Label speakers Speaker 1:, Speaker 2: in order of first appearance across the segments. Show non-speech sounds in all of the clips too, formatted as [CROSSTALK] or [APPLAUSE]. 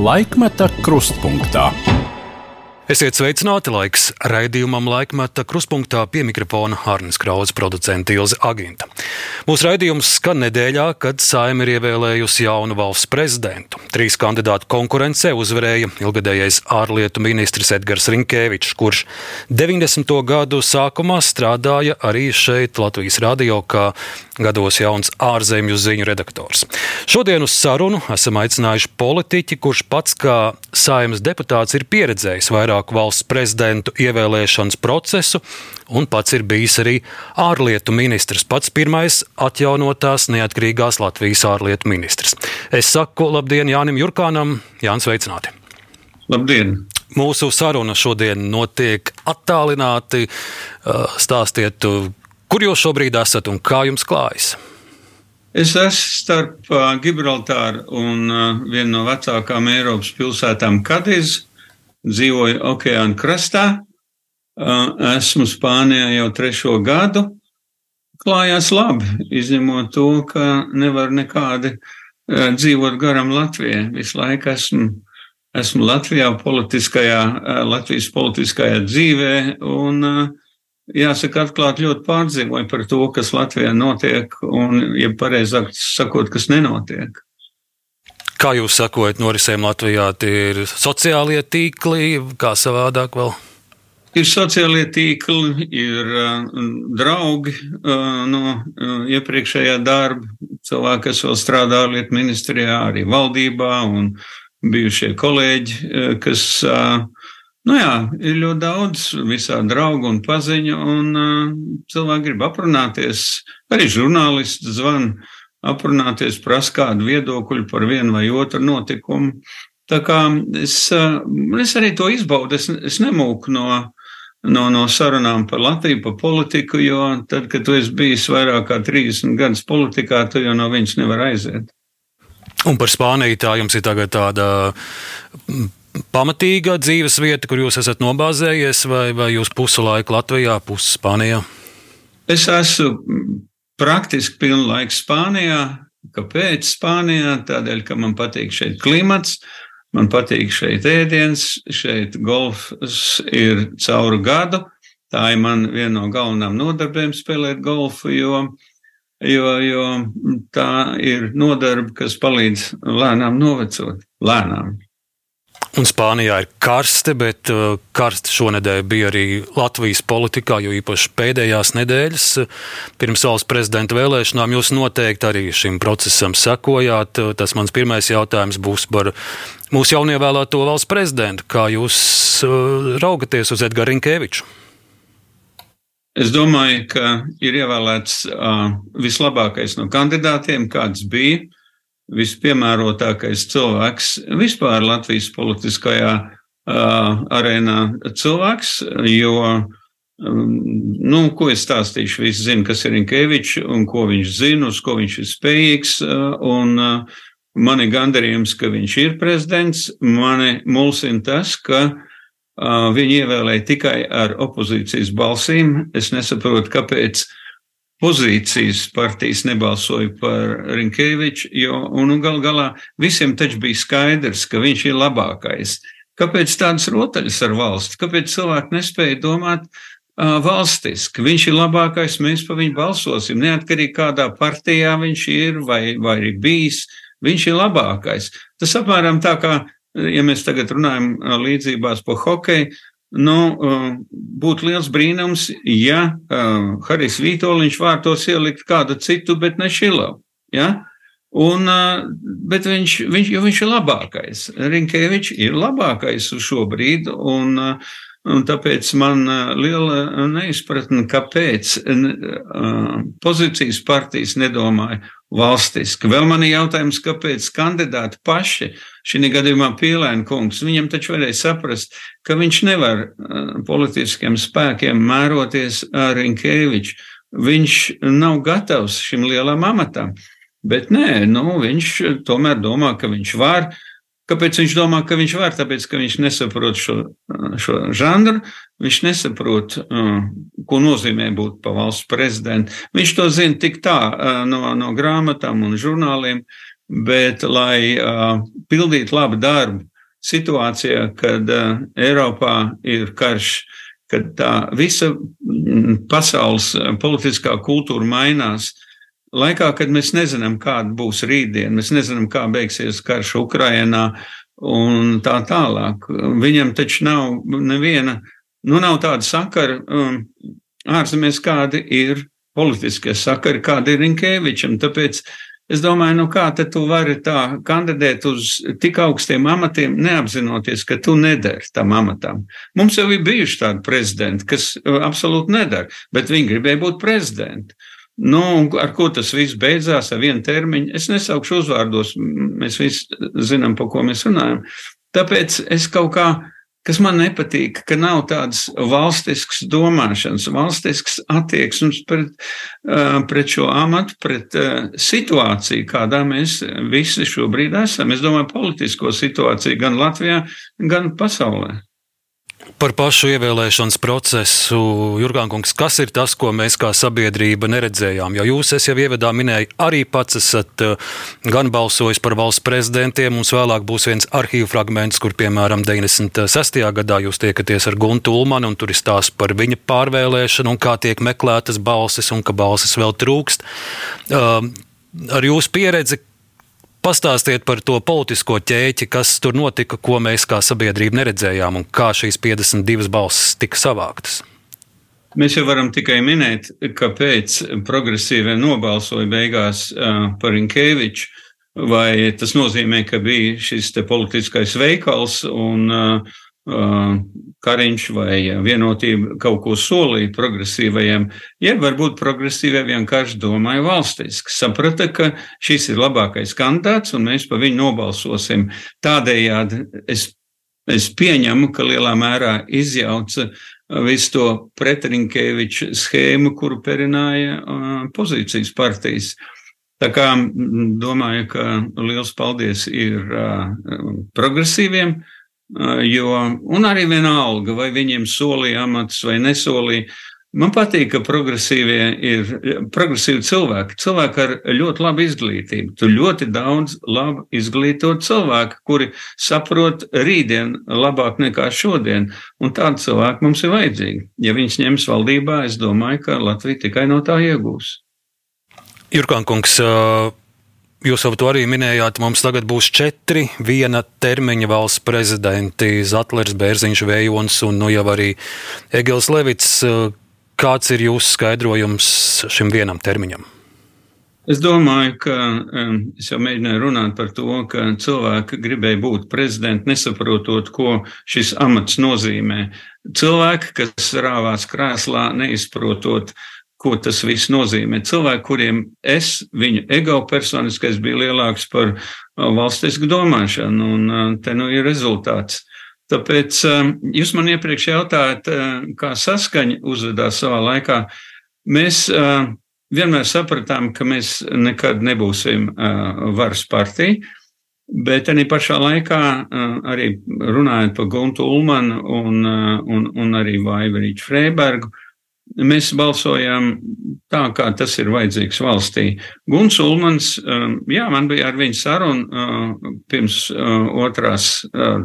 Speaker 1: Laikmeta krustpunktā.
Speaker 2: Esiet sveicināti laiks raidījumam laikmeta kruspunktā pie mikrofona Hārnes Krauza producenta Ilze Aginta. Mūsu raidījums skan nedēļā, kad Saima ir ievēlējusi jaunu valsts prezidentu. Trīs kandidātu konkurencē uzvarēja ilgadējais ārlietu ministrs Edgars Rinkēvičs, kurš 90. gadu sākumā strādāja arī šeit Latvijas radio kā gados jauns ārzemju ziņu redaktors. Šodien uz sarunu esam aicinājuši politiķi, kurš pats kā Saimas deputāts ir pieredzējis vairāk vairāku valsts prezidentu ievēlēšanas procesu, un pats ir bijis arī ārlietu ministrs. Pats pirmais atjaunotās neatkarīgās Latvijas ārlietu ministrs. Es saku labdien Jānim Jurkānam, Jānis Veicināti!
Speaker 3: Labdien!
Speaker 2: Mūsu saruna šodien notiek attālināti. Stāstiet, kur jūs šobrīd esat un kā jums klājas?
Speaker 3: Es esmu starp Gibraltāru un vienu no vecākām Eiropas pilsētām Kadizu dzīvoju okeāna krastā, esmu Spānijā jau trešo gadu. Klājās labi, izņemot to, ka nevar nekādi dzīvot garam Latvijai. Visu laiku esmu, esmu Latvijā, politiskajā, Latvijas politiskajā dzīvē, un jāsaka, atklāt ļoti pārdzīvoju par to, kas Latvijā notiek, un, ja pareizāk sakot, kas nenotiek.
Speaker 2: Kā jūs sakojat norisēm Latvijā, tie ir sociālie tīkli, kā savādāk vēl?
Speaker 3: Ir sociālie tīkli, ir uh, draugi uh, no uh, iepriekšējā darba, cilvēki, kas vēl strādā ārlietu ministrijā, arī valdībā, un bijušie kolēģi, uh, kas, nu jā, ir ļoti daudz visā draugu un paziņu, un cilvēki grib aprunāties, arī žurnālisti zvana aprunāties, prasa kādu viedokļu par vienu vai otru notikumu. Tā kā es, es arī to izbaudu, es, es nemūku no, no, no sarunām par Latviju, par politiku, jo tad, kad tu esi bijis vairāk kā 30 gadus politikā, tu jau no viņas nevar aiziet.
Speaker 2: Un par Spāniju tā jums ir tagad tāda pamatīga dzīves vieta, kur jūs esat nobāzējies, vai, vai jūs pusu laiku Latvijā, pusi Spānijā?
Speaker 3: Es esmu praktiski pilnu laiku Spānijā. Kāpēc Spānijā? Tādēļ, ka man patīk šeit klimats, man patīk šeit ēdiens, šeit golfs ir cauru gadu. Tā ir man viena no galvenām nodarbēm spēlēt golfu, jo, jo, jo tā ir nodarbe, kas palīdz lēnām novecot. Lēnām.
Speaker 2: Un Spānijā ir karsti, bet uh, karsti šonadēļ bija arī Latvijas politikā, jo īpaši pēdējās nedēļas pirms valsts prezidenta vēlēšanām jūs noteikti arī šim procesam sekojāt. Tas mans pirmais jautājums būs par mūsu jaunievēlēto valsts prezidentu. Kā jūs uh, raugaties uz Edgars Rinkeviču?
Speaker 3: Es domāju, ka ir ievēlēts uh, vislabākais no kandidātiem, kāds bija vispiemērotākais cilvēks vispār Latvijas politiskajā uh, arēnā. Cilvēks, jo, um, nu, ko es stāstīšu, visi zina, kas ir Inkevičs un ko viņš zina, uz ko viņš ir spējīgs, uh, un uh, mani gandarījums, ka viņš ir prezidents, mani mulsina tas, ka uh, viņi ievēlēja tikai ar opozīcijas balsīm. Es nesaprotu, kāpēc uh, pozīcijas partijas nebalsoja par Rinkēviču, jo, un gal galā visiem taču bija skaidrs, ka viņš ir labākais. Kāpēc tādas rotaļas ar valsti? Kāpēc cilvēki nespēja domāt uh, valstiski? Viņš ir labākais, mēs par viņu balsosim, neatkarīgi kādā partijā viņš ir vai, vai ir bijis. Viņš ir labākais. Tas apmēram tā kā, ja mēs tagad runājam līdzībās par hokeju, Nu, uh, būtu liels brīnums, ja uh, Harijs Vitoļņš vārtos ielikt kādu citu, bet ne Šilovu. Ja? Un, uh, bet viņš, viņš, viņš ir labākais. Rinkēvičs ir labākais uz šo brīdi, un, un tāpēc man liela neizpratne, kāpēc pozīcijas partijas nedomāja valstiski. Vēl man ir jautājums, kāpēc kandidāti paši, šī gadījumā Pielēna kungs, viņam taču varēja saprast, ka viņš nevar uh, politiskiem spēkiem mēroties ar Rinkēviču. Viņš nav gatavs šim lielam amatam. Bet nē, nu, viņš tomēr domā, ka viņš var. Kāpēc viņš domā, ka viņš var? Tāpēc, ka viņš nesaprot šo, šo žanru, viņš nesaprot, uh, ko nozīmē būt pa valsts prezidentu. Viņš to zina tik tā uh, no, no grāmatām un žurnāliem, bet lai uh, pildītu labu darbu situācijā, kad uh, Eiropā ir karš, kad tā visa pasaules politiskā kultūra mainās, laikā, kad mēs nezinām, kāda būs rītdiena, mēs nezinām, kā beigsies karš Ukrainā un tā tālāk. Viņam taču nav neviena, nu nav tāda sakara um, ārzemēs, kādi ir politiskie sakari, kādi ir Rinkēvičam. Tāpēc es domāju, nu kā tad tu vari tā kandidēt uz tik augstiem amatiem, neapzinoties, ka tu nedari tam amatam. Mums jau ir bijuši tādi prezidenti, kas uh, absolūti nedara, bet viņi gribēja būt prezidenti. Nu, ar ko tas viss beidzās, ar vienu termiņu? Es nesaukšu uzvārdos, mēs visi zinām, par ko mēs runājam. Tāpēc es kaut kā kas man nepatīk, ka nav tādas valstiskas domāšanas, valstiskas attieksmes pret, pret šo amatu, pret situāciju, kādā mēs visi šobrīd esam. Es domāju, politisko situāciju gan Latvijā, gan pasaulē.
Speaker 2: Par pašu ievēlēšanas procesu, Jurgānkungs, kas ir tas, ko mēs kā sabiedrība neredzējām? Jo jūs, es jau ievadā minēju, arī pats esat eh, gan balsojis par valsts prezidentiem, mums vēlāk būs viens arhīvu fragments, kur, piemēram, 96. gadā jūs tiekaties ar Guntu Ulmanu, un tur ir stāsts par viņa pārvēlēšanu un kā tiek meklētas balsis un ka balsis vēl trūkst. Uh, ar jūsu pieredzi, Pastāstiet par to politisko ķēķi, kas tur notika, ko mēs kā sabiedrība neredzējām, un kā šīs 52 balsis tika savāktas.
Speaker 3: Mēs jau varam tikai minēt, kāpēc progresīvie nobalsoja beigās par Inkēviču. Vai tas nozīmē, ka bija šis politiskais veikals un uh, Kariņš vai vienotība kaut ko solīja progresīvajiem, jeb varbūt progresīvie vienkārši domāja valstiski. Saprata, ka šis ir labākais kandidāts un mēs par viņu nobalsosim. Tādējādi es, es pieņemu, ka lielā mērā izjauca visu to pretrinkēviču schēmu, kuru perināja pozīcijas partijas. Tā kā domāju, ka liels paldies ir progresīviem Jo, un arī vienalga, vai viņiem solīja amats vai nesolīja. Man patīk, ka progresīvie ir progresīvi cilvēki. Cilvēki ar ļoti labu izglītību. Tur ļoti daudz labi izglītot cilvēku, kuri saprot rītdienu labāk nekā šodien. Un tādi cilvēki mums ir vajadzīgi. Ja viņus ņems valdībā, es domāju, ka Latvija tikai no tā iegūs.
Speaker 2: Jurkankungs, Jūs jau to arī minējāt. Mums tagad būs četri viena termiņa valsts prezidenti - Zatlers, Bērziņš, Vējons un nu jau arī Egils Levits. Kāds ir jūsu skaidrojums šim vienam termiņam?
Speaker 3: Es domāju, ka es jau mēģināju runāt par to, ka cilvēki gribēja būt prezidenti, nesaprotot, ko šis amats nozīmē. Cilvēki, kas rāvās krēslā, neizprotot, uh, ko tas viss nozīmē. Cilvēki, kuriem es, viņu ego personiskais bija lielāks par uh, valstisku domāšanu, un uh, te nu ir rezultāts. Tāpēc um, jūs man iepriekš jautājat, uh, kā saskaņa uzvedās savā laikā. Mēs vienmēr sapratām, ka mēs nekad nebūsim varas partija, bet arī pašā laikā arī runājot par Guntu Ulmanu un, un, un arī Vaivarīču Freibergu, Mēs balsojām tā, kā tas ir vajadzīgs valstī. Guns Ulmans, um, jā, man bija ar viņu saruna uh, pirms uh, otrās, uh,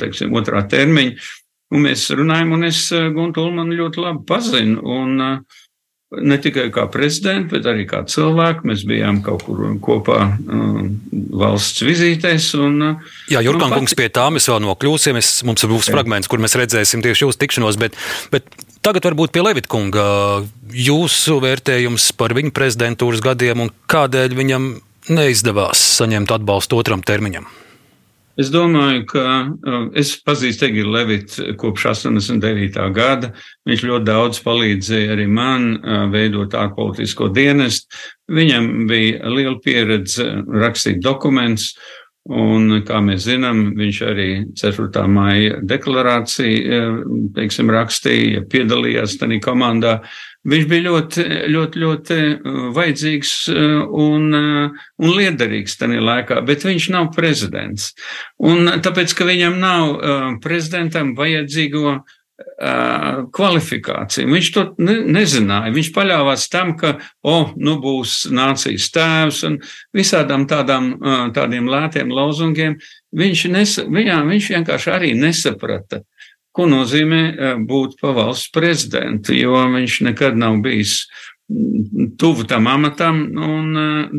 Speaker 3: teiksim, otrā termiņa, un mēs runājam, un es Guntu Ulmanu ļoti labi pazinu. Un, ne tikai kā prezidents, bet arī kā cilvēki. Mēs bijām kaut kur kopā um, valsts vizītēs. Un,
Speaker 2: Jā, Jurkan nu, kungs, pie tā mēs vēl nokļūsim. Es, mums būs jā. fragments, kur mēs redzēsim tieši jūsu tikšanos, bet, bet Tagad varbūt pie Levitkunga jūsu vērtējums par viņa prezidentūras gadiem un kādēļ viņam neizdevās saņemt atbalstu otram termiņam.
Speaker 3: Es domāju, ka uh, es pazīstu Egilu Levitu kopš 89. gada. Viņš ļoti daudz palīdzēja arī man uh, veidot ārpolitisko dienestu. Viņam bija liela pieredze rakstīt dokumentus, Un, kā mēs zinām, viņš arī 4. maija deklarāciju eh, teiksim, rakstīja, piedalījās tajā komandā. Viņš bija ļoti, ļoti, ļoti eh, vajadzīgs eh, un, un liederīgs tajā laikā, bet viņš nav prezidents. Un tāpēc, ka viņam nav prezidentam vajadzīgo kvalifikāciju. Viņš to ne, nezināja. Viņš paļāvās tam, ka, oh, nu būs nācijas tēvs un visādām tādām, tādiem lētiem lozungiem. Viņš, nes, viņā, viņš vienkārši arī nesaprata, ko nozīmē būt pa valsts prezidentu, jo viņš nekad nav bijis tuvu tam amatam, un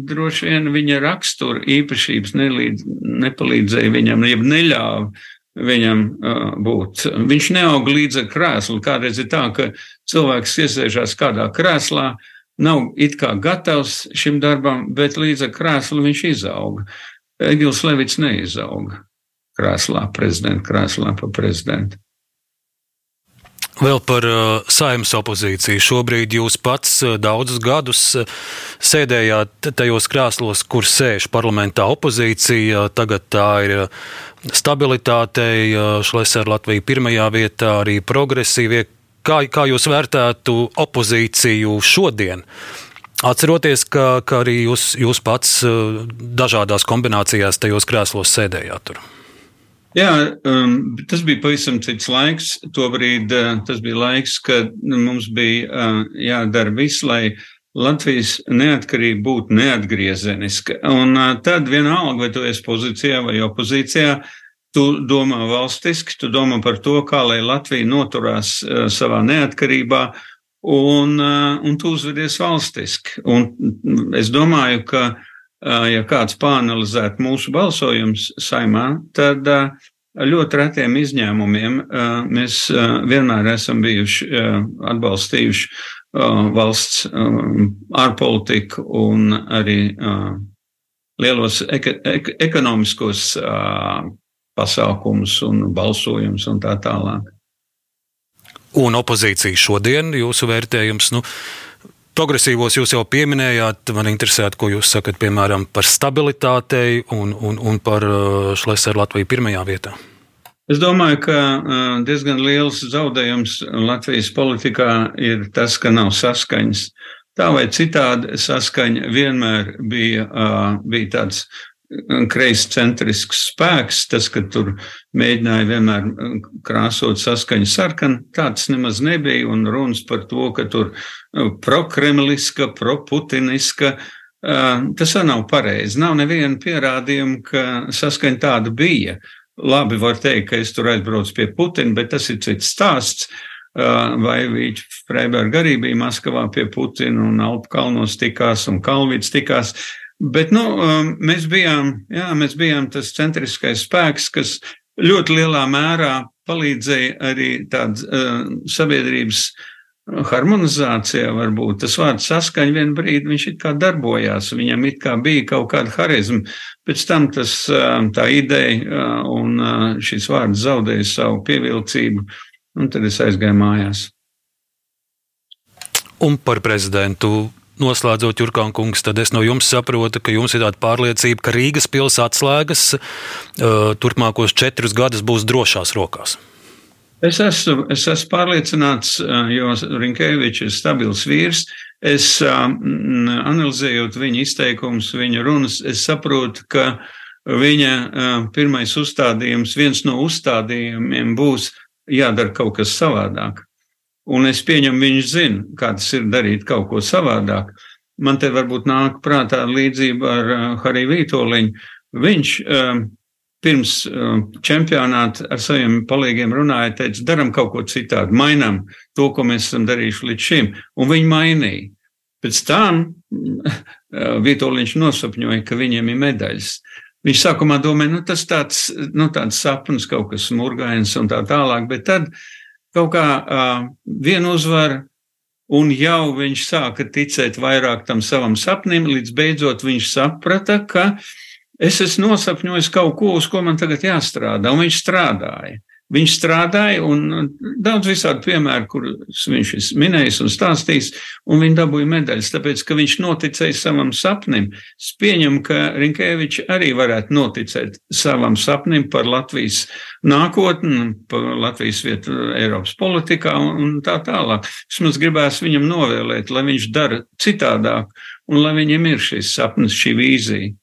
Speaker 3: droši vien viņa rakstura īpašības nelīdz, nepalīdzēja viņam, jeb neļāva viņam uh, būt. Viņš neaug līdz krēslu. Kādreiz ir tā, ka cilvēks iesēžās kādā krēslā, nav it kā gatavs šim darbam, bet līdz krēslu viņš izauga. Egils Levits neizauga krēslā, prezidenta krēslā pa prezidentu.
Speaker 2: Vēl par uh, saimnes opozīciju. Šobrīd jūs pats uh, daudzus gadus uh, sēdējāt tajos krēslos, kur sēž parlamentā opozīcija. Tagad tā ir stabilitātei, Šlesera Latvija pirmajā vietā, arī progresīvie. Kā, kā jūs vērtētu opozīciju šodien? Atceroties, ka, ka arī jūs, jūs pats dažādās kombinācijās tajos krēslos sēdējāt tur.
Speaker 3: Jā, um, tas bija pavisam cits laiks. Tobrīd uh, tas bija laiks, kad mums bija uh, jādara viss, lai Latvijas neatkarība būtu neatgriezeniska. Un uh, tad vienalga, vai tu esi pozīcijā vai opozīcijā, tu domā valstiski, tu domā par to, kā lai Latvija noturās uh, savā neatkarībā, un, uh, un tu uzvedies valstiski. Un es domāju, ka uh, ja kāds pāanalizētu mūsu balsojums saimā, tad ļoti retiem izņēmumiem mēs vienmēr esam bijuši atbalstījuši valsts ārpolitiku un arī lielos eka, ek, ekonomiskos pasākumus un balsojumus un tā tālāk.
Speaker 2: Un opozīcija šodien, jūsu vērtējums, nu, Progresīvos jūs jau pieminējāt. Man interesē, ko jūs sakat piemēram par stabilitātei un, un, un par uh, Šleseru Latviju pirmajā vietā.
Speaker 3: Es domāju, ka uh, diezgan liels zaudējums Latvijas politikā ir tas, ka nav saskaņas. Tā vai citādi saskaņa vienmēr bija, uh, bija tāds kreiscentrisks spēks, tas, ka tur mēģināja vienmēr uh, krāsot saskaņu sarkanu, tāds nemaz nebija, un runas par to, ka tur uh, prokremliska, proputiniska, uh, tas vēl nav pareizi. Nav neviena pierādījuma, ka saskaņa tāda bija. Labi, var teikt, ka es tur aizbraucu pie Putina, bet tas ir cits stāsts. Vai viņš Freiberga arī bija Maskavā pie Putina un Alpu kalnos tikās un Kalvīts tikās. Uh, Bet nu, um, mēs, bijām, jā, mēs bijām tas centriskais spēks, kas ļoti lielā mērā palīdzēja arī tādas uh, sabiedrības harmonizācijā, varbūt tas vārds saskaņa vienu brīdi, viņš it kā darbojās, viņam it kā bija kaut kāda harizma, pēc tam tas, uh, tā ideja uh, un uh, šis vārds zaudēja savu pievilcību, un tad es aizgāju mājās.
Speaker 2: Un par prezidentu noslēdzot Jurkāna kungs, tad es no jums saprotu, ka jums ir tāda pārliecība, ka Rīgas pilsētas atslēgas uh, turpmākos četrus gadus būs drošās rokās.
Speaker 3: Es esmu, es esmu pārliecināts, uh, jo Rinkēvičs ir stabils vīrs. Es um, analizējot viņa izteikumus, viņa runas, es saprotu, ka viņa uh, pirmais uzstādījums, viens no uzstādījumiem būs jādara kaut kas savādāk. Un es pieņemu, viņš zina, kā tas ir darīt kaut ko savādāk. Man te varbūt nāk prātā līdzība ar uh, Hariju Vītoliņu. Viņš uh, pirms uh, čempionāta ar saviem palīgiem runāja, teica, daram kaut ko citādi, mainām to, ko mēs esam darījuši līdz šim. Un viņi mainīja. Pēc tam uh, [LAUGHS] Vītoliņš nosapņoja, ka viņiem ir medaļas. Viņš sākumā domāja, nu tas tāds, nu tāds sapnis, kaut kas murgains un tā tālāk, bet tad uh, kaut kā uh, vienu uzvaru, un jau viņš sāka ticēt vairāk tam savam sapnim, līdz beidzot viņš saprata, ka es esmu nosapņojis kaut ko, uz ko man tagad jāstrādā, un viņš strādāja. Viņš strādāja, un daudz visādi piemēru, kurus viņš ir minējis un stāstījis, un viņi dabūja medaļas, tāpēc, ka viņš noticēja savam sapnim. Es pieņemu, ka Rinkēvičs arī varētu noticēt savam sapnim par Latvijas nākotni, par Latvijas vietu Eiropas politikā un tā tālāk. Mums gribēs viņam novēlēt, lai viņš dara citādāk, un lai viņam ir šis sapnis, šī vīzija.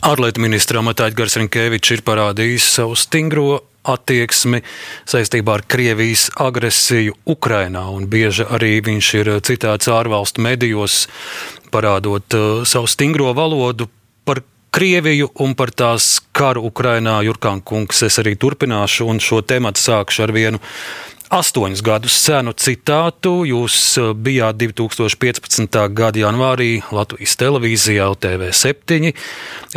Speaker 2: Ārlietu ministra amatā Edgars Rinkevičs ir parādījis savu stingro attieksmi saistībā ar Krievijas agresiju Ukrainā, un bieži arī viņš ir citāts ārvalstu medijos, parādot uh, savu stingro valodu par Krieviju un par tās karu Ukrainā. Jurkān kungs, es arī turpināšu un šo tematu sākšu ar vienu astoņus gadus senu citātu. Jūs uh, bijāt 2015. gada janvārī Latvijas televīzijā LTV7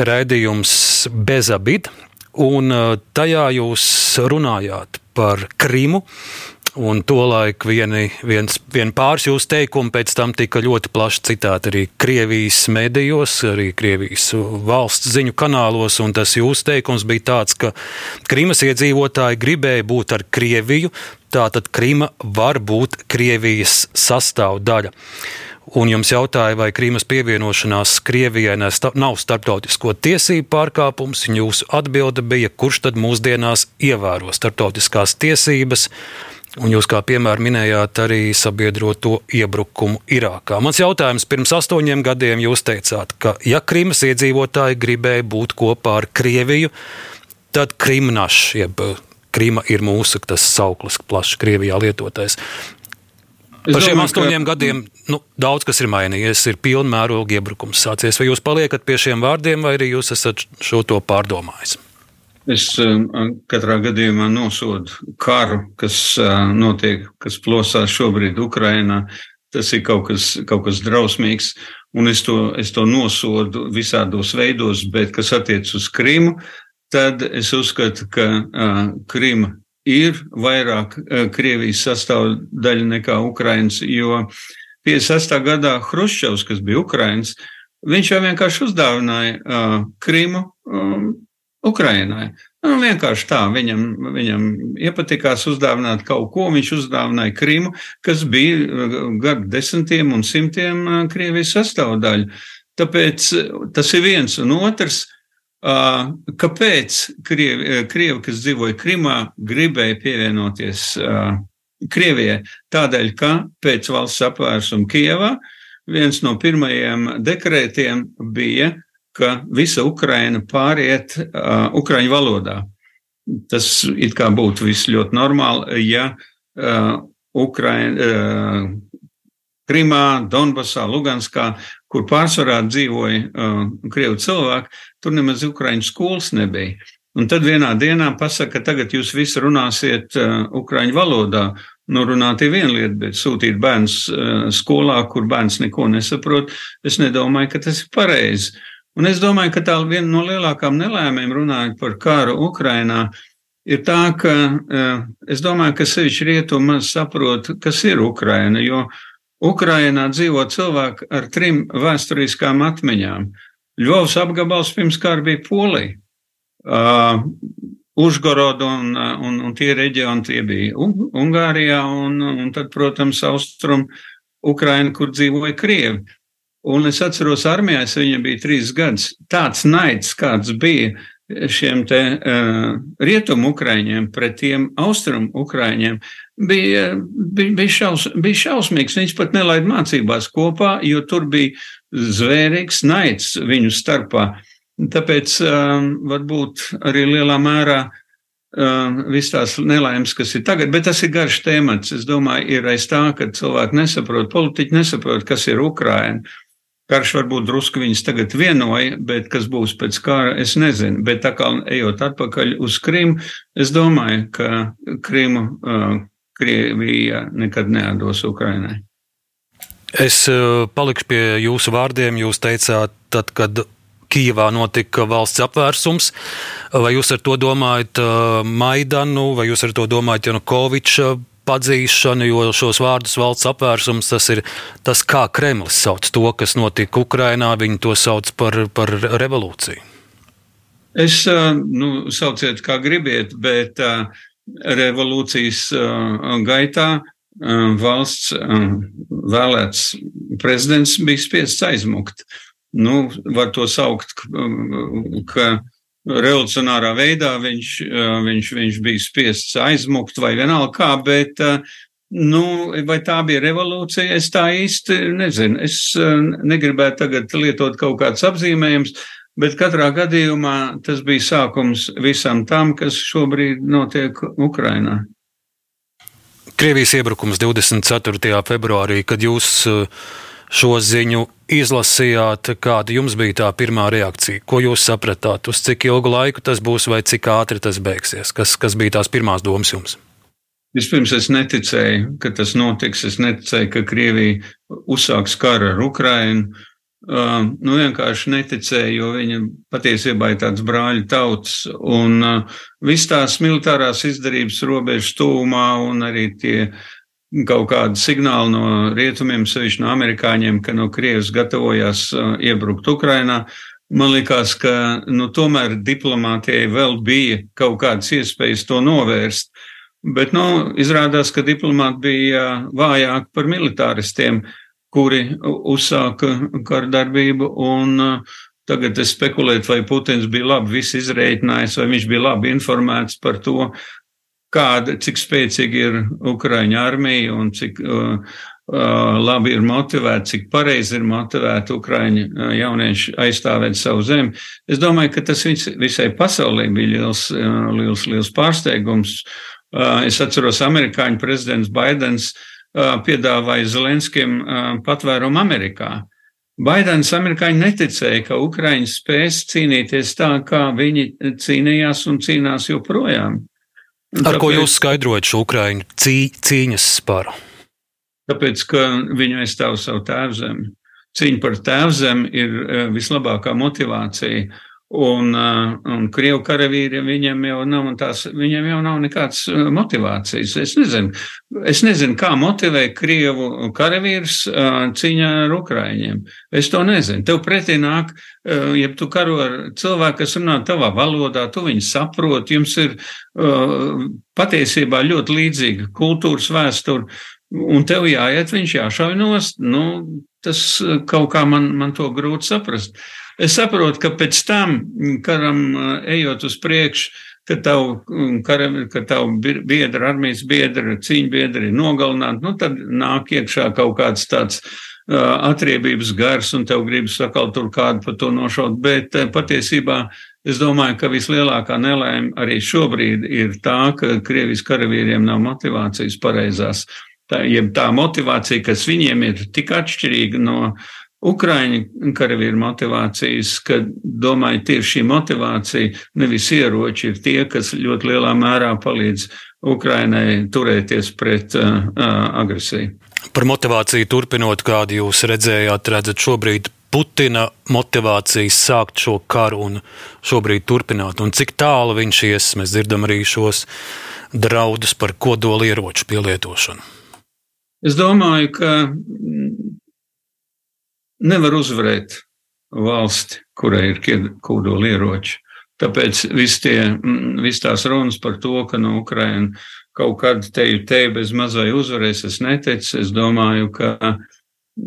Speaker 2: raidījums Bezabid, un uh, tajā jūs runājāt par Krimu, Un tolaik vieni, viens, vien pāris jūsu teikumi pēc tam tika ļoti plaši citāti arī Krievijas medijos, arī Krievijas valsts ziņu kanālos. Tas jūsu teikums bija tāds, ka Krimas iedzīvotāji gribēja būt ar Krieviju, tātad Krima var būt Krievijas sastāvdaļa. Un jums jautāja, vai Krīmas pievienošanās Krievijai nav starptautisko tiesību pārkāpums, un jūsu atbilde bija, kurš tad mūsdienās ievēro starptautiskās tiesības. Un jūs kā piemēru minējāt arī sabiedroto iebrukumu Irākā. Mans jautājums pirms astoņiem gadiem jūs teicāt, ka ja Krimas iedzīvotāji gribēja būt kopā ar Krieviju, tad Krimnašs, jeb Krima ir mūsu tas sauklis, plaši Krievijā lietotais. Par šiem domāju, astoņiem ka... gadiem nu, daudz kas ir mainījies, ir pilna mēroga iebrukums sācies. Vai jūs paliekat pie šiem vārdiem, vai arī jūs esat šo to pārdomājis?
Speaker 3: Es um, katrā gadījumā nosodu karu, kas uh, notiek, kas plosās šobrīd Ukrainā. Tas ir kaut kas, kaut kas drausmīgs, un es to, es to nosodu visādos veidos, bet kas attiec uz Krimu, tad es uzskatu, ka uh, Krima ir vairāk uh, Krievijas sastāvdaļa nekā Ukrainas, jo 56. gadā Hruščovs, kas bija Ukrainas, viņš jau vienkārši uzdāvināja uh, Krimu um, Ukrainai. Nu, vienkārši tā, viņam, viņam iepatikās uzdāvināt kaut ko. Viņš uzdāvināja Krimu, kas bija uh, gadu desmitiem un simtiem uh, Krievijas sastāvdaļa. Tāpēc uh, tas ir viens un otrs. Kāpēc Krievi, Krievi kas dzīvoja Krimā, gribēja pievienoties Krievijai? Tādēļ, ka pēc valsts apvērsuma Kievā viens no pirmajiem dekrētiem bija ka visa Ukraina pāriet ukraiņu valodā. Tas it kā būtu viss ļoti normāli, ja Ukraina, Krimā, Donbasā, Luganskā, kur pārsvarā dzīvoja uh, krievu cilvēki, tur nemaz ukraiņu skolas nebija. Un tad vienā dienā pasaka, ka tagad jūs visi runāsiet uh, ukraiņu valodā. Nu, runāt ir viena lieta, bet sūtīt bērns uh, skolā, kur bērns neko nesaprot, es nedomāju, ka tas ir pareizi. Uh, Un es domāju, ka tā viena no lielākām nelēmēm runājot par karu Ukrainā ir tā, ka eh, es domāju, ka sevišķi rietumi saprot, kas ir Ukraina, jo Ukrainā dzīvo cilvēki ar trim vēsturiskām atmiņām. Ļovs apgabals pirms kara bija Polija. Uh, Užgorodu un, un, un tie reģioni tie bija Ungārijā un, un tad, protams, Austrum Ukraina, kur dzīvoja Krievi. Un es atceros, armijā es viņam bija trīs gadus. Tāds naids, kāds bija šiem te uh, rietumu ukraiņiem pret tiem austrumu ukraiņiem, bija, bija, bija, šaus, bija šausmīgs. Viņš pat nelaid mācībās kopā, jo tur bija zvērīgs naids viņu starpā. Tāpēc uh, varbūt arī lielā mērā uh, viss tās nelaimes, kas ir tagad, bet tas ir garš temats. Es domāju, ir aiz tā, ka cilvēki nesaprot, politiķi nesaprot, kas ir Ukraina. Karš varbūt drusku viņus tagad vienoja, bet kas būs pēc kara, es nezinu. Bet tā kā ejot atpakaļ uz Krimu, es domāju, ka Krimu uh, Krievija nekad neatdos Ukrainai.
Speaker 2: Es uh, palikšu pie jūsu vārdiem. Jūs teicāt, tad, kad Kijavā notika valsts apvērsums. Vai jūs ar to domājat Maidanu, vai jūs ar to domājat Janukoviča padzīšanu, jo šos vārdus valsts apvērsums tas ir tas, kā Kremlis sauc to, kas notika Ukrainā. Viņi to sauc par, par revolūciju.
Speaker 3: Es, nu, sauciet kā gribiet, bet revolūcijas gaitā valsts vēlēts prezidents bija spiests aizmukt. Nu, var to saukt, ka revolucionārā veidā viņš, viņš, viņš bija spiests aizmukt vai vienalga kā, bet, nu, vai tā bija revolūcija, es tā īsti nezinu. Es negribētu tagad lietot kaut kāds apzīmējums, Bet katrā gadījumā tas bija sākums visam tam, kas šobrīd notiek Ukrainā.
Speaker 2: Krievijas iebrukums 24. februārī, kad jūs uh, šo ziņu izlasījāt, kāda jums bija tā pirmā reakcija? Ko jūs sapratāt? Uz cik ilgu laiku tas būs vai cik ātri tas beigsies? Kas, kas bija tās pirmās domas jums?
Speaker 3: Vispirms es neticēju, ka tas notiks. Es neticēju, ka Krievija uzsāks karu ar Ukrainu. Uh, nu, vienkārši neticēju, jo viņa patiesībā ir tāds brāļu tauts, un uh, viss tās militārās izdarības robežas tūmā un arī tie kaut kādi signāli no rietumiem, sevišķi no amerikāņiem, ka no Krievijas gatavojās uh, iebrukt Ukrainā. Man liekas, ka nu, tomēr diplomātijai vēl bija kaut kādas iespējas to novērst. Bet nu, izrādās, ka diplomāti bija vājāki par militāristiem. Uh, kuri uzsāka kardarbību. Un, uh, Tagad es spekulēju, vai Putins bija labi izrēķinājis, vai viņš bija labi informēts par to, kāda, cik spēcīga ir Ukraiņa armija un cik uh, uh, labi ir motivēta, cik pareizi ir motivēta Ukraiņa uh, jaunieši aizstāvēt savu zemi. Es domāju, ka tas vis, visai pasaulē bija liels, uh, liels, liels pārsteigums. Uh, es atceros, amerikāņu prezidents Baidens uh, piedāvāja Zelenskim patvērumu Amerikā. Baidens amerikāņi neticēja, ka Ukraiņi spēs cīnīties tā, kā viņi cīnījās un cīnās joprojām.
Speaker 2: Un Ar tāpēc, ko jūs skaidrojat šo Ukraiņu cī, cīņas sparu?
Speaker 3: Tāpēc, ka viņi aizstāv savu tēvzemi. Cīņa par tēvzemi ir vislabākā motivācija Un, uh, un krievu karavīriem viņiem jau nav, tās, viņiem jau nav nekādas uh, motivācijas. Es nezinu, es nezinu kā motivē krievu karavīrs uh, cīņā ar ukraiņiem. Es to nezinu. Tev pretī nāk, ja tu karo ar cilvēku, kas runā tavā valodā, tu viņu saproti, jums ir patiesībā ļoti līdzīga kultūras vēsture, un tev jāiet, viņš jāšauj nost. Nu, tas kaut kā man, man to grūti saprast. Es saprotu, ka pēc tam karam ejot uz priekšu, ka tavu, karam, ka tavu biedra, armijas biedra, cīņa biedra ir nogalināti, nu tad nāk iekšā kaut kāds tāds uh, atriebības gars un tev gribas sakal tur kādu par to nošaut, bet uh, patiesībā es domāju, ka vislielākā nelēma arī šobrīd ir tā, ka Krievijas karavīriem nav motivācijas pareizās. Tā, jeb tā motivācija, kas viņiem ir tik atšķirīga no uh, Ukraiņu karavīru motivācijas, ka domāju, tieši šī motivācija, nevis ieroči, ir tie, kas ļoti lielā mērā palīdz Ukrainai turēties pret uh, agresiju.
Speaker 2: Par motivāciju turpinot, kādu jūs redzējāt, redzat šobrīd Putina motivācijas sākt šo karu un šobrīd turpināt, un cik tālu viņš ies, mēs dzirdam arī šos draudus par kodolieroču pielietošanu.
Speaker 3: Es domāju, ka nevar uzvarēt valsti, kurai ir kodolieroči. Tāpēc viss tie, mm, vis tās runas par to, ka no Ukraina kaut kad te ir te bez mazai uzvarēs, es neticu. Es domāju, ka,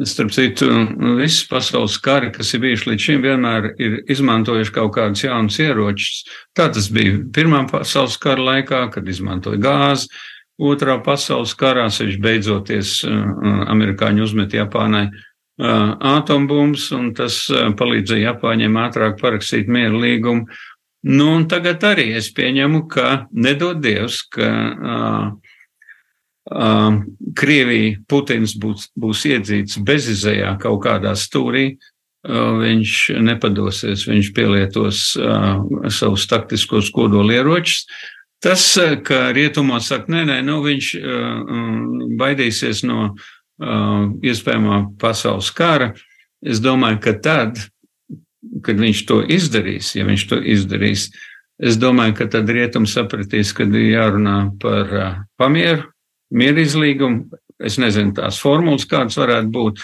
Speaker 3: starp citu, visas pasaules kari, kas ir bijuši līdz šim, vienmēr ir izmantojuši kaut kādus jaunus ieročus. Tā tas bija Pirmā pasaules kara laikā, kad izmantoja gāzi. Otrā pasaules karā, sevišķi beidzoties, uh, amerikāņi uzmet Japānai atombums, un tas palīdzēja Japāņiem ātrāk parakstīt mieru līgumu. Nu, un tagad arī es pieņemu, ka nedod Dievs, ka uh, uh, Krievija, Putins būs, būs iedzīts bezizējā kaut kādā stūrī, uh, viņš nepadosies, viņš pielietos uh, savus taktiskos kodolieročus. Tas, ka rietumos saka, nē, nē, nu viņš uh, baidīsies no iespējamā pasaules kara, es domāju, ka tad, kad viņš to izdarīs, ja viņš to izdarīs, es domāju, ka tad rietums sapratīs, kad ir jārunā par uh, pamieru, mieru izlīgumu. Es nezinu tās formulas, kādas varētu būt,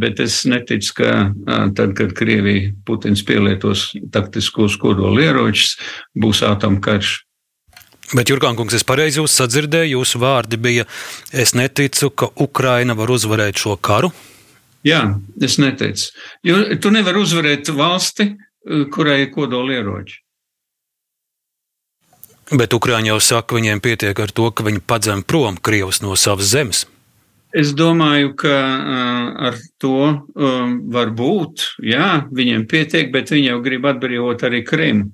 Speaker 3: bet es neticu, ka uh, tad, kad Krievija Putins pielietos taktiskos kodolieročus, būs atomkarš.
Speaker 2: Bet, Jurgānkungs, es pareizi jūs sadzirdēju, jūsu vārdi bija, es neticu, ka Ukraina var uzvarēt šo karu.
Speaker 3: Jā, es neteicu. Jo tu nevari uzvarēt valsti, kurai ir kodolieroči.
Speaker 2: Bet Ukrāņi jau saka, viņiem pietiek ar to, ka viņi padzem prom Krievus no savas zemes.
Speaker 3: Es domāju, ka uh, ar to um, var būt. Jā, viņiem pietiek, bet viņi jau grib atbrīvot arī Krimu.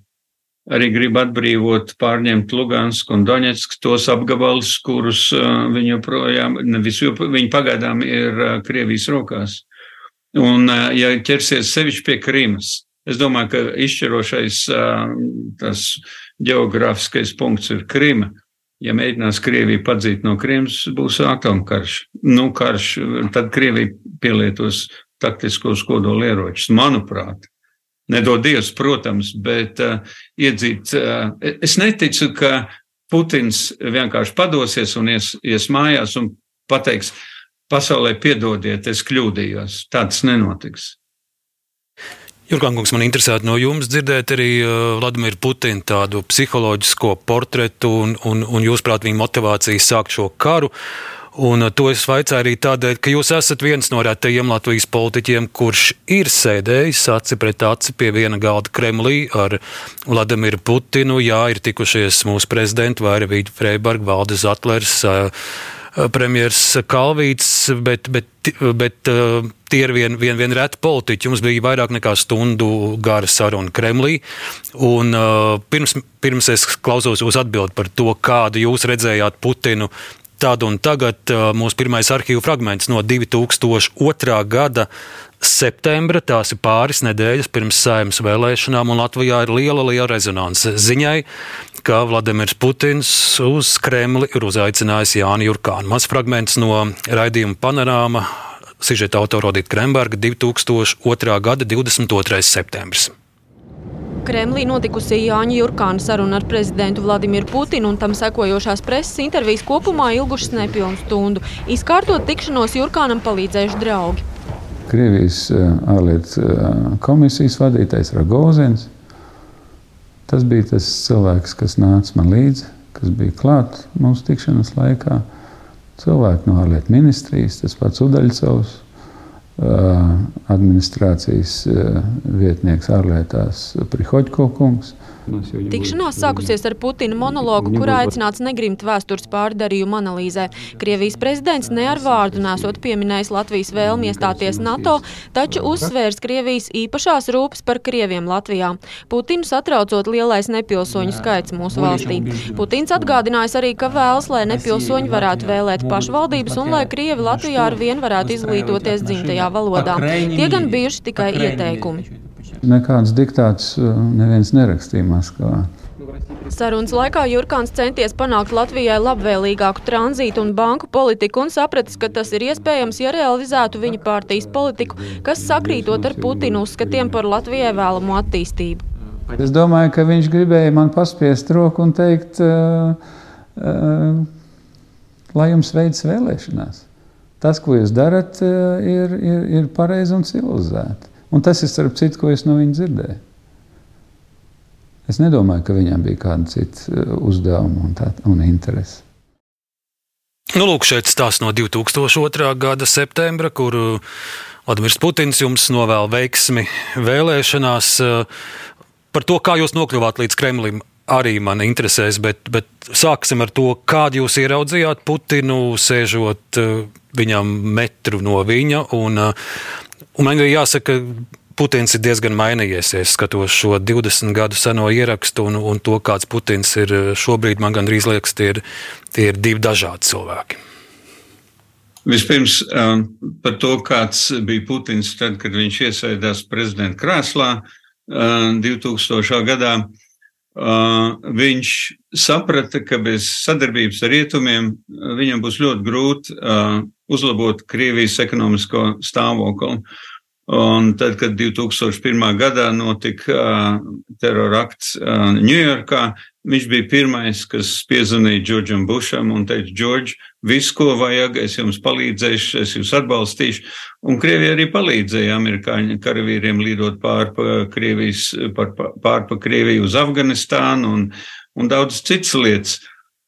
Speaker 3: Arī grib atbrīvot, pārņemt Lugansku un Doņetsku tos apgabalus, kurus viņi joprojām, nevis jo, viņi pagaidām ir Krievijas rokās. Un, ja ķersies sevišķi pie Krimas, es domāju, ka izšķirošais tas geogrāfiskais punkts ir Krima ja mēģinās Krieviju padzīt no Kriemas, būs atomkarš. Nu, karš, tad Krievija pielietos taktiskos kodolieročus, manuprāt. Nedod Dievs, protams, bet uh, iedzīt. Uh, es neticu, ka Putins vienkārši padosies un ies, ies mājās un pateiks, pasaulē piedodiet, es kļūdījos. Tāds nenotiks.
Speaker 2: Jurkankungs, man interesētu no jums dzirdēt arī uh, Vladimira Putina tādu psiholoģisko portretu un, un, un jūs prāt viņa motivāciju sākt šo karu. Un to es vaicāju arī tādēļ, ka jūs esat viens no retajiem Latvijas politiķiem, kurš ir sēdējis aci pret aci pie viena galda Kremlī ar Vladimiru Putinu. Jā, ir tikušies mūsu prezidenti Vairvīģa Freiberga, Valdes Atlers. Uh, premjerministrs Kalvīts, bet, bet, bet uh, tie ir vien, vien, vien reti politiķi. Jums bija vairāk nekā stundu gara saruna Kremlī. Un, pirms, pirms es klausos jūs atbild par to, kādu jūs redzējāt Putinu. Tad un tagad uh, mūsu pirmais arhīvu fragments no 2002. gada septembra, tās ir pāris nedēļas pirms saimnes vēlēšanām, un Latvijā ir liela, liela rezonance ziņai, ka Vladimirs Putins uz Kremli ir uzaicinājis Jāni Jurkānu. Mans fragments no raidījuma panorāma sižeta autora Rodīta Kremberga 2002. gada 22. septembris.
Speaker 4: Kremlī notikusi Jāņa Jurkāna saruna ar prezidentu Vladimiru Putinu un tam sekojošās preses intervijas kopumā ilgušas nepilnu stundu. Izkārtot tikšanos Jurkānam palīdzējuši draugi.
Speaker 5: Krievijas eh, ārlietu eh, komisijas vadītājs Ragozins. Tas bija tas cilvēks, kas nāca man līdzi, kas bija klāt mūsu tikšanās laikā. Cilvēki no ārlietu ministrijas, tas pats Udaļcovs, administrācijas vietnieks ārlietās Prihoģko kungs.
Speaker 4: Tikšanās sākusies ar Putina monologu, kurā aicināts negrimt vēstures pārdarījumu analīzē. Krievijas prezidents ne ar vārdu nesot pieminējis Latvijas vēlmi iestāties NATO, taču uzsvērs Krievijas īpašās rūpes par Krieviem Latvijā. Putinu satraucot lielais nepilsoņu skaits mūsu valstī. Putins atgādinājis arī, ka vēlas, lai nepilsoņi varētu vēlēt pašvaldības un lai Krievi Latvijā ar vien varētu izglītoties dzimtajā valodā. Tie gan bijuši tikai ieteikumi.
Speaker 5: Nekāds diktāts uh, neviens nerakstīja Maskavā.
Speaker 4: Sarunas laikā Jurkāns centies panākt Latvijai labvēlīgāku tranzītu un banku politiku un sapratis, ka tas ir iespējams, ja realizētu viņa partijas politiku, kas sakrītot ar Putinu uzskatiem par Latvijai vēlamo attīstību.
Speaker 5: Es domāju, ka viņš gribēja man paspiest roku un teikt, uh, uh, lai jums veids vēlēšanās. Tas, ko jūs darat, uh, ir, ir, ir pareizi un civilizēti. Un tas ir starp citu, ko es no viņa dzirdēju. Es nedomāju, ka viņam bija kāda cita uh, uzdevuma un, tā, un interese.
Speaker 2: Nu, lūk, šeit stāsts no 2002. gada septembra, kur Vladimirs Putins jums novēl veiksmi vēlēšanās. Uh, par to, kā jūs nokļuvāt līdz Kremlim, arī man interesēs, bet, bet sāksim ar to, kādu jūs ieraudzījāt Putinu, sēžot uh, viņam metru no viņa. Un, Un man ir jāsaka, Putins ir diezgan mainījies. Es skatos šo 20 gadu seno ierakstu un, un to, kāds Putins ir šobrīd. Man gandrīz liekas, tie ir, tie ir divi dažādi cilvēki.
Speaker 3: Vispirms um, par to, kāds bija Putins tad, kad viņš iesēdās prezidenta krēslā um, 2000. gadā. Uh, viņš saprata, ka bez sadarbības ar rietumiem viņam būs ļoti grūti uzlabot Krievijas ekonomisko stāvokli. Un tad, kad 2001. gadā notika terorakts Ņujorkā, viņš bija pirmais, kas piezvanīja Džordžam Bušam un teica, Džordž, viss, ko vajag, es jums palīdzēšu, es jūs atbalstīšu. Un Krievija arī palīdzēja amerikāņu karavīriem lidot pār pa Krievijas, pār, pār pa Krieviju uz Afganistānu un, un daudz citas lietas.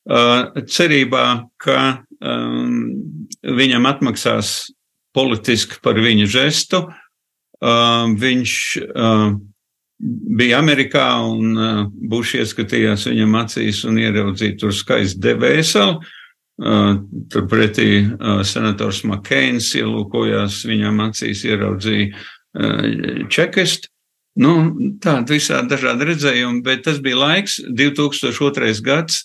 Speaker 3: Cerībā, ka um, viņam atmaksās politiski par viņa žestu, uh, Uh, viņš uh, bija Amerikā un uh, Bušs ieskatījās viņam acīs un ieraudzīja tur skaistu debēseli. Turpretī senators Makēns ielūkojās viņam acīs, ieraudzīja čekistu. Nu, tāda visādi dažādi redzējumi, bet tas bija laiks, 2002. gads,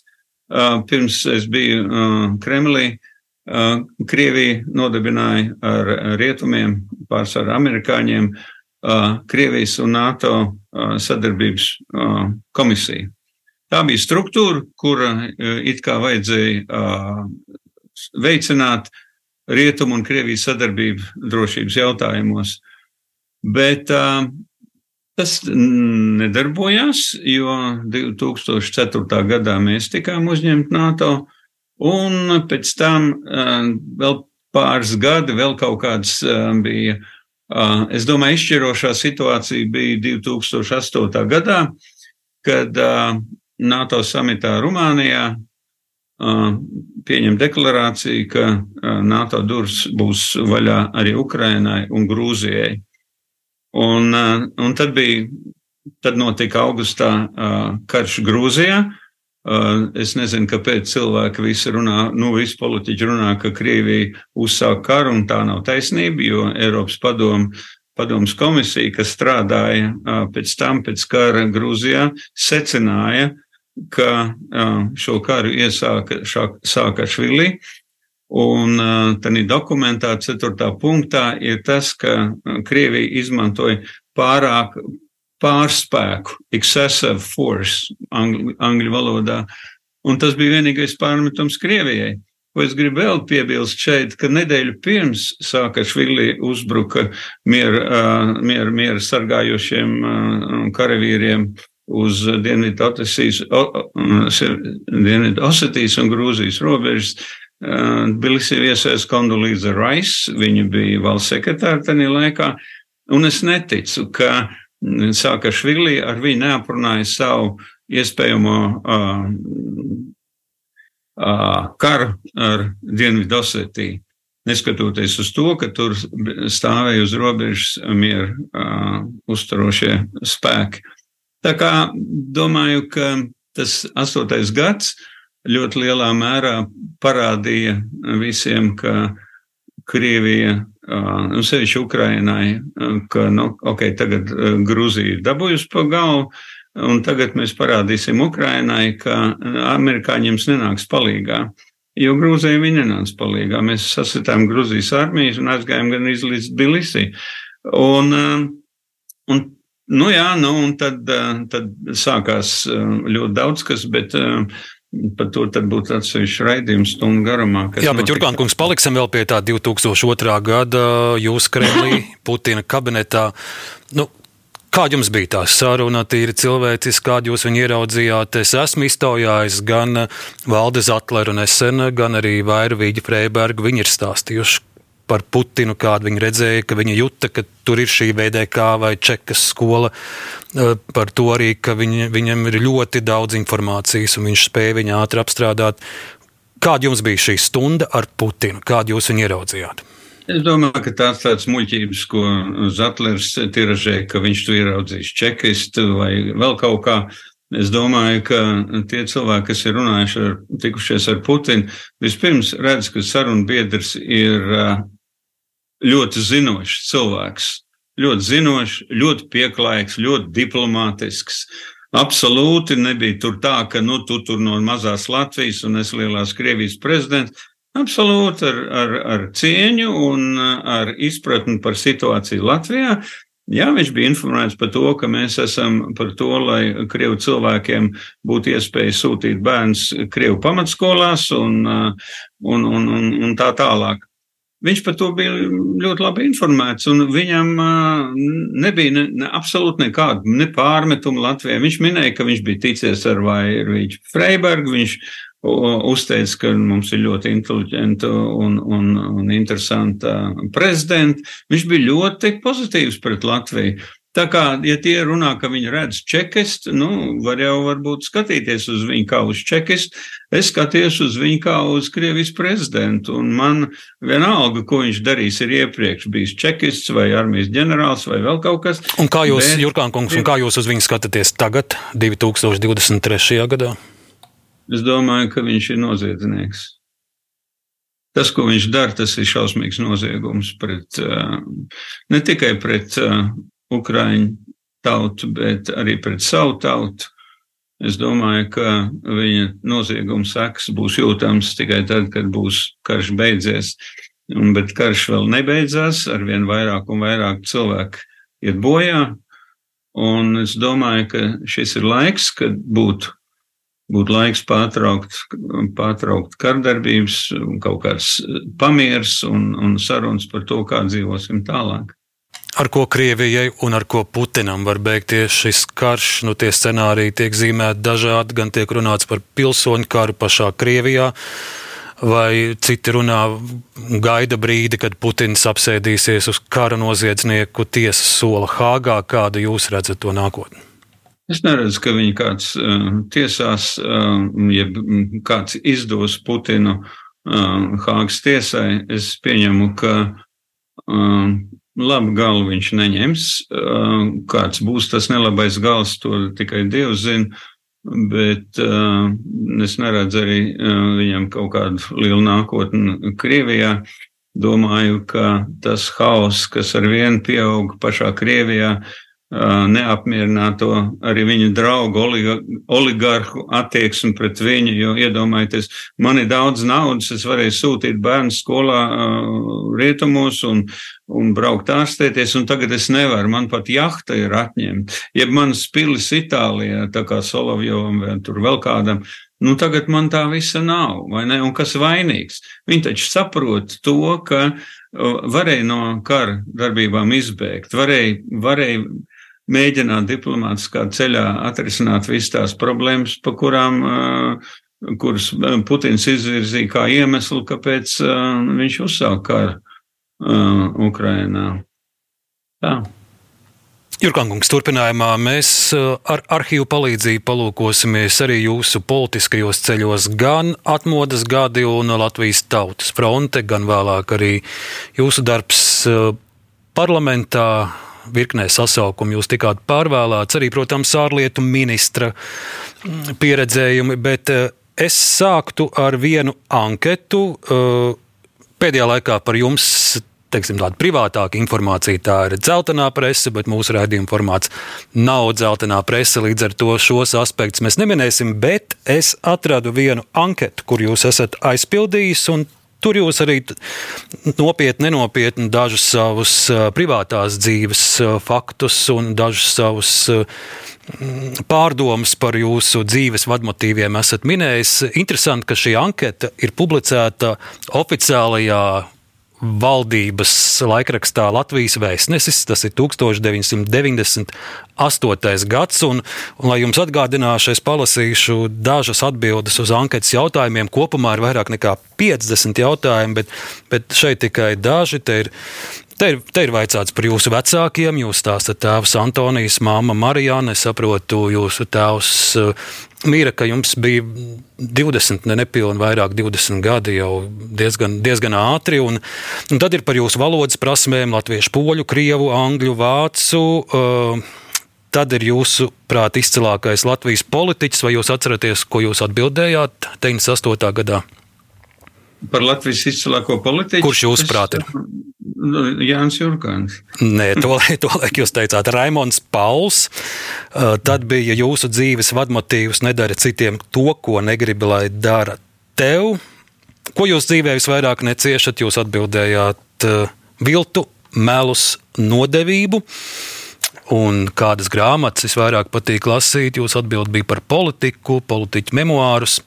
Speaker 3: pirms es biju Kremlī. Krievija nodibināja ar rietumiem, pārsvarā amerikāņiem, Krievijas un NATO sadarbības komisiju. Tā bija struktūra, kura it kā vajadzēja veicināt rietumu un Krievijas sadarbību drošības jautājumos. Bet uh, Tas nedarbojās, jo 2004. gadā mēs tikām uzņemti NATO, un pēc tam vēl pāris gadi, vēl kaut kāds bija. Es domāju, izšķirošā situācija bija 2008. gadā, kad NATO samitā Rumānijā pieņem deklarāciju, ka NATO durvis būs vaļā arī Ukrainai un Grūzijai. Un, un tad bija, tad notika augustā karš Grūzijā. Uh, es nezinu, kāpēc cilvēki visi runā, nu, visi politiķi runā, ka Krievija uzsāk karu, un tā nav taisnība, jo Eiropas padomu padomus komisija, kas strādāja pēc tam, pēc kara Grūzijā, secināja, ka šo karu iesāka Sākašvili, Un tādā dokumentā, 4. punktā, ir tas, ka Krievija izmantoja pārāk pārspēku, excessive force, angļu, angļu valodā. Un tas bija vienīgais pārmetums Krievijai. Ko es gribu vēl piebilst šeit, ka nedēļu pirms Sākašvili uzbruka mieru mier, mier sargājošiem karavīriem uz Dienvidu Osetijas un Grūzijas robežas. Tbilisī viesojās Kondolīza Rais, viņa bija valsts sekretāra tajā laikā, un es neticu, ka Sākašvili ar viņu neaprunāja savu iespējamo uh, uh, karu ar Dienvidosetiju. Neskatoties uz to, ka tur stāvēja uz robežas mieru uh, uzturošie spēki. Tā kā domāju, ka tas astotais gads ļoti lielā mērā parādīja visiem, ka Krievija, nu, sevišķi Ukrainai, ka, nu, ok, tagad Grūzija ir dabūjusi pa galvu, un tagad mēs parādīsim Ukrainai, ka amerikāņiem nenāks palīgā. Jo Grūzija viņa nenāca palīgā. Mēs sasitām Grūzijas armijas un aizgājām gan līdz Tbilisi. Un, un, nu jā, nu, un tad, tad sākās ļoti daudz kas, bet Par to būtu atsevišķi raidījums stundu garumā.
Speaker 2: Jā, bet Jurgān kungs, paliksim vēl pie tā 2002. gada jūsu Kremlī, [LAUGHS] Putina kabinetā. Nu, Kāda jums bija tā saruna, tīri cilvēciski, kādu jūs viņu ieraudzījāt? Es esmu iztaujājis gan Valde Zatleru nesen, gan arī Vairu Vīģi Freibergu. Viņi ir stāstījuši, par Putinu, kādu viņi redzēja, ka viņi jūta, ka tur ir šī VDK vai Čekas skola, eh, par to arī, ka viņi, viņam ir ļoti daudz informācijas un viņš spēja viņu ātri apstrādāt. Kāda jums bija šī stunda ar Putinu? Kādu jūs viņu ieraudzījāt?
Speaker 3: Es domāju, ka tās tādas muļķības, ko Zatlers tiražē, ka viņš tur ieraudzīs čekistu vai vēl kaut kā. Es domāju, ka tie cilvēki, kas ir runājuši ar, tikušies ar Putinu, vispirms redz, ka sarunu biedrs ir ļoti zinošs cilvēks. Ļoti zinošs, ļoti pieklājīgs, ļoti diplomātisks. Absolūti nebija tur tā, ka nu, tu tur no mazās Latvijas un es lielās Krievijas prezidents. Absolūti ar, ar, ar cieņu un ar izpratni par situāciju Latvijā. Jā, viņš bija informēts par to, ka mēs esam par to, lai krievu cilvēkiem būtu iespēja sūtīt bērns krievu pamatskolās un, un, un, un, un tā tālāk. Viņš par to bija ļoti labi informēts, un viņam nebija ne, ne, absolūti nekāda ne pārmetuma Latvijai. Viņš minēja, ka viņš bija ticies ar Vairvīķu Freibergu, viņš uzteica, ka mums ir ļoti inteliģenta un, un, un interesanta prezidenta. Viņš bija ļoti pozitīvs pret Latviju. Tā kā, ja tie runā, ka viņi redz čekistu, nu, var jau varbūt skatīties uz viņu kā uz čekistu. Es skaties uz viņu kā uz Krievijas prezidentu, un man vienalga, ko viņš darīs, ir iepriekš bijis čekists vai armijas ģenerālis vai vēl kaut kas.
Speaker 2: Un kā jūs, bet... Jurkān kungs, un kā jūs uz viņu skatāties tagad, 2023. gadā?
Speaker 3: Es domāju, ka viņš ir noziedznieks. Tas, ko viņš dara, tas ir šausmīgs noziegums pret, ne tikai pret Ukraiņu tautu, bet arī pret savu tautu. Es domāju, ka viņa nozieguma sekas būs jūtams tikai tad, kad būs karš beidzies. Un, bet karš vēl nebeidzās, ar vien vairāk un vairāk cilvēku iet bojā. Un es domāju, ka šis ir laiks, kad būtu būtu laiks pārtraukt, pārtraukt kardarbības, kaut kāds pamieris un, un sarunas par to, kā dzīvosim tālāk.
Speaker 2: Ar ko Krievijai un ar ko Putinam var beigties šis karš? Nu, tie scenāriji tiek zīmēti dažādi, gan tiek runāts par pilsoņu karu pašā Krievijā, vai citi runā gaida brīdi, kad Putins apsēdīsies uz kara noziedznieku tiesas sola Hāgā. Kādu jūs redzat to nākotni?
Speaker 3: Es neredzu, ka viņi kāds uh, tiesās, uh, ja kāds izdos Putinu uh, Hāgas tiesai. Es pieņemu, ka labu galu viņš neņems. Uh, kāds būs tas nelabais gals, to tikai Dievs zina. Bet uh, es neredzu arī uh, viņam kaut kādu lielu nākotni Krievijā. Domāju, ka tas haoss, kas ar vienu pieaug pašā Krievijā, uh, neapmierināto arī viņa draugu oligarhu attieksmi pret viņu, jo iedomājieties, man ir daudz naudas, es varēju sūtīt bērnu skolā rietumos un, un braukt ārstēties, un tagad es nevaru, man pat jahta ir atņemta. Ja manas pilis Itālijā, tā kā Solovjovam vai tur vēl kādam, nu tagad man tā visa nav, vai ne? Un kas vainīgs? Viņi taču saprot to, ka varēja no kara darbībām izbēgt, varēja, varēja mēģināt diplomātiskā ceļā atrisināt visas tās problēmas, pa kurām, kuras Putins izvirzīja kā iemeslu, kāpēc viņš uzsāka karu Ukrainā. Tā.
Speaker 2: Jurkankungs, turpinājumā mēs ar arhīvu palīdzību palūkosimies arī jūsu politiskajos ceļos, gan atmodas gadi un Latvijas tautas fronte, gan vēlāk arī jūsu darbs parlamentā, virknē sasaukumu jūs tikāt pārvēlēts, arī, protams, ārlietu ministra mm, pieredzējumi, bet eh, es sāktu ar vienu anketu. Eh, pēdējā laikā par jums teiksim, tāda privātāka informācija. Tā ir dzeltenā prese, bet mūsu raidījuma formāts nav dzeltenā prese. Līdz ar to šos aspektus mēs neminēsim. Bet es atradu vienu anketu, kur jūs esat aizpildījis, un Tur jūs arī nopietni, nenopietni dažus savus privātās dzīves faktus un dažus savus pārdomas par jūsu dzīves vadmotīviem esat minējis. Interesanti, ka šī anketa ir publicēta oficiālajā valdības laikrakstā Latvijas vēstnesis. Tas ir 1998. gads. Un, un, lai jums atgādināšu, es palasīšu dažas atbildes uz anketas jautājumiem. Kopumā ir vairāk nekā 50 jautājumi, bet, bet šeit tikai daži. Te ir Te ir, te ir vaicāts par jūsu vecākiem. Jūs stāstāt tēvs Antonijas, māma Marijāna. Es saprotu, jūsu tēvs Mīra, ka jums bija 20, ne nepilni vairāk, 20 gadi jau diezgan, diezgan ātri. Un, un tad ir par jūsu valodas prasmēm, latviešu, poļu, krievu, angļu, vācu. Uh, Tad ir jūsu prāt izcilākais Latvijas politiķis, vai jūs atceraties, ko jūs atbildējāt 98. gadā?
Speaker 3: Par Latvijas izcilāko politiķu?
Speaker 2: Kurš jūs prāt ir?
Speaker 3: Nu, Jānis Jurkāns.
Speaker 2: Nē, to, to laik jūs teicāt, Raimons Pauls. Uh, tad bija jūsu dzīves vadmotīvs nedara citiem to, ko negribi, lai dara tev. Ko jūs dzīvē visvairāk neciešat? Jūs atbildējāt uh, viltu, melus, nodevību. Un kādas grāmatas visvairāk patīk lasīt? Jūsu atbild bija par politiku, politiķu memoārus.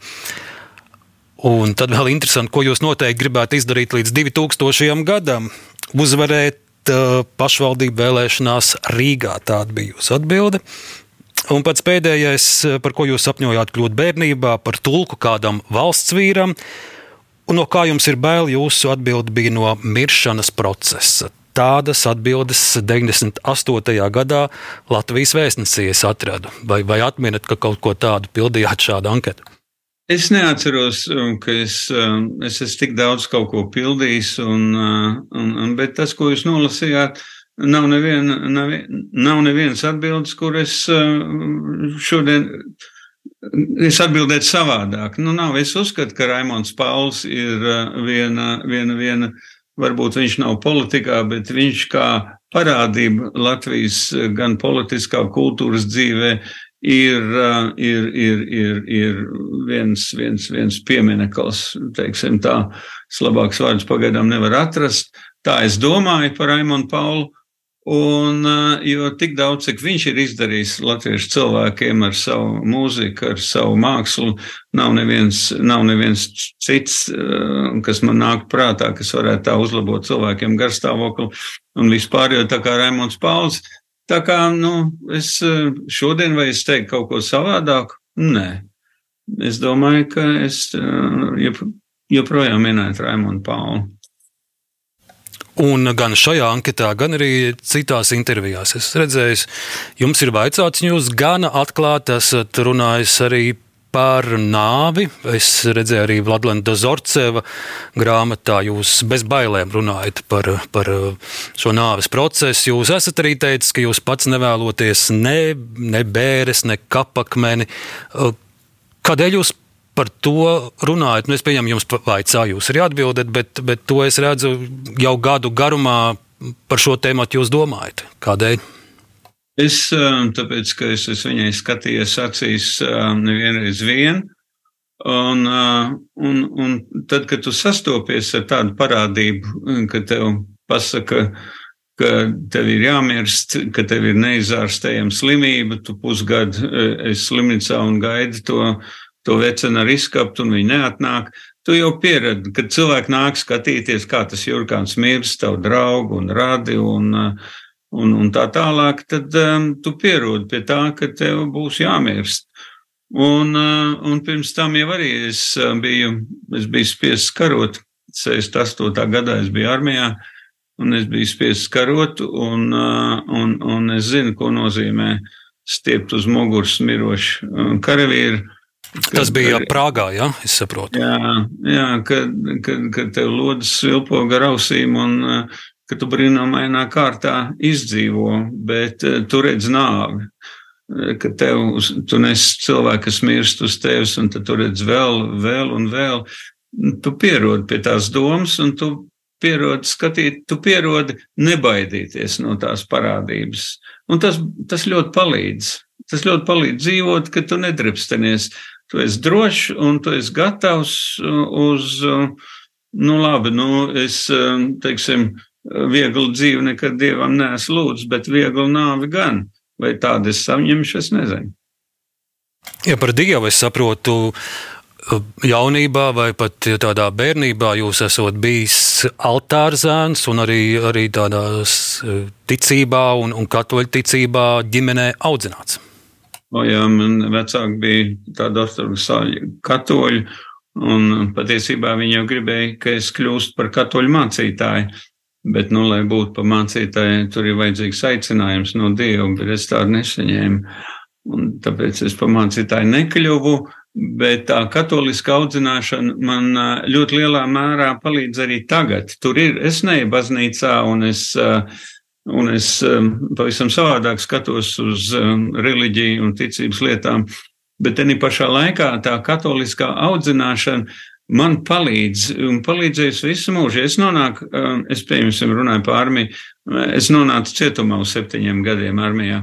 Speaker 2: Un tad vēl interesanti, ko jūs noteikti gribētu izdarīt līdz 2000. gadam uzvarēt uh, pašvaldību vēlēšanās Rīgā. Tāda bija jūsu atbilde. Un pats pēdējais, uh, par ko jūs sapņojāt kļūt bērnībā, par tulku kādam valsts vīram, un no kā jums ir bail, jūsu atbilde bija no miršanas procesa. Tādas atbildes 98. gadā Latvijas vēstnesī es atradu. Vai, vai atminat, ka kaut ko tādu pildījāt šādu anketu?
Speaker 3: Es neatceros, um, ka es, um, es esmu tik daudz kaut ko pildījis, un, uh, un, un, bet tas, ko jūs nolasījāt, nav, nevien, nav, nav nevienas atbildes, kur es uh, šodien Es atbildētu savādāk. Nu, nav, es uzskatu, ka Raimons Pauls ir viena, viena, viena, varbūt viņš nav politikā, bet viņš kā parādība Latvijas gan politiskā kultūras dzīvē ir, ir, ir, ir, ir viens, viens, viens piemineklis, teiksim tā, labāks vārds pagaidām nevar atrast. Tā es domāju par Raimonu Paulu. Un, jo tik daudz, cik viņš ir izdarījis latviešu cilvēkiem ar savu mūziku, ar savu mākslu, nav neviens, nav neviens cits, kas man nāk prātā, kas varētu tā uzlabot cilvēkiem garstāvokli un vispār, jo tā kā Raimons Pauls. Tā kā, nu, es šodien vai es teiktu kaut ko savādāku? Nē. Es domāju, ka es joprojām minētu Raimonu Paulu.
Speaker 2: Un gan šajā anketā, gan arī citās intervijās es redzēju, jums ir vaicāts, jūs gan atklāti esat runājis arī par nāvi. Es redzēju arī Vladlena Dozorceva grāmatā, jūs bez bailēm runājat par, par šo nāves procesu. Jūs esat arī teicis, ka jūs pats nevēloties ne, ne bēres, ne kapakmeni. Kādēļ jūs par to runājat. Nu, es pieņemu, jums vaicāju, jūs arī atbildat, bet, bet to es redzu jau gadu garumā par šo tēmu jūs domājat. Kādēļ?
Speaker 3: Es, um, tāpēc, ka es, es viņai skatījos acīs um, nevienreiz vien, un, uh, un, un tad, kad tu sastopies ar tādu parādību, ka tev pasaka, ka tev ir jāmirst, ka tev ir neizārstējama slimība, tu pusgadu uh, esi slimnīcā un gaidi to to vecenu ar izskaptu un viņi neatnāk. Tu jau pieredzi, kad cilvēki nāk skatīties, kā tas jurkāns mirst, tavu draugu un radi un, un, un tā tālāk, tad um, tu pierodi pie tā, ka tev būs jāmirst. Un, uh, un pirms tam jau arī es uh, biju, es biju spiests karot. 68. gadā es biju armijā, un es biju spiests karot, un, uh, un, un es zinu, ko nozīmē stiept uz muguras mirošu karavīru
Speaker 2: Tas bija arī, Prāgā, ja es saprotu.
Speaker 3: Jā, jā kad, kad, kad tev lodas svilpo gar ausīm un ka tu brīnumainā kārtā izdzīvo, bet tu redz nāvi. Ka tev, tu nes cilvēku, kas mirst uz tevis, un tu redz vēl, vēl un vēl. Tu pierodi pie tās domas, un tu pierodi skatīt, tu pierodi nebaidīties no tās parādības. Un tas, tas ļoti palīdz. Tas ļoti palīdz dzīvot, ka tu nedripstenies tu esi drošs un tu esi gatavs uh, uz, nu labi, nu es, teiksim, vieglu dzīvi nekad dievam neesmu lūdzis, bet vieglu nāvi gan. Vai tādu es saņemšu, es nezinu.
Speaker 2: Ja par dievu es saprotu, jaunībā vai pat tādā bērnībā jūs esat bijis altārzēns un arī, arī tādā ticībā un, un katoļu ticībā ģimenē audzināts.
Speaker 3: O, jā, man vecāki bija tādi ortodoksāļi katoļi, un patiesībā viņi jau gribēja, ka es kļūstu par katoļu mācītāju. Bet, nu, lai būtu par mācītāju, tur ir vajadzīgs aicinājums no Dieva, bet es tādu nesaņēmu. Un tāpēc es par mācītāju nekļuvu, bet tā katoliska audzināšana man ļoti lielā mērā palīdz arī tagad. Tur ir, es neju baznīcā un es Un es pavisam savādāk skatos uz reliģiju un ticības lietām, bet tenī pašā laikā tā katoliskā audzināšana man palīdz un palīdzēs visu mūžu. Es nonāku, um, es pieņemsim runāju par armiju, es nonācu cietumā uz septiņiem gadiem armijā.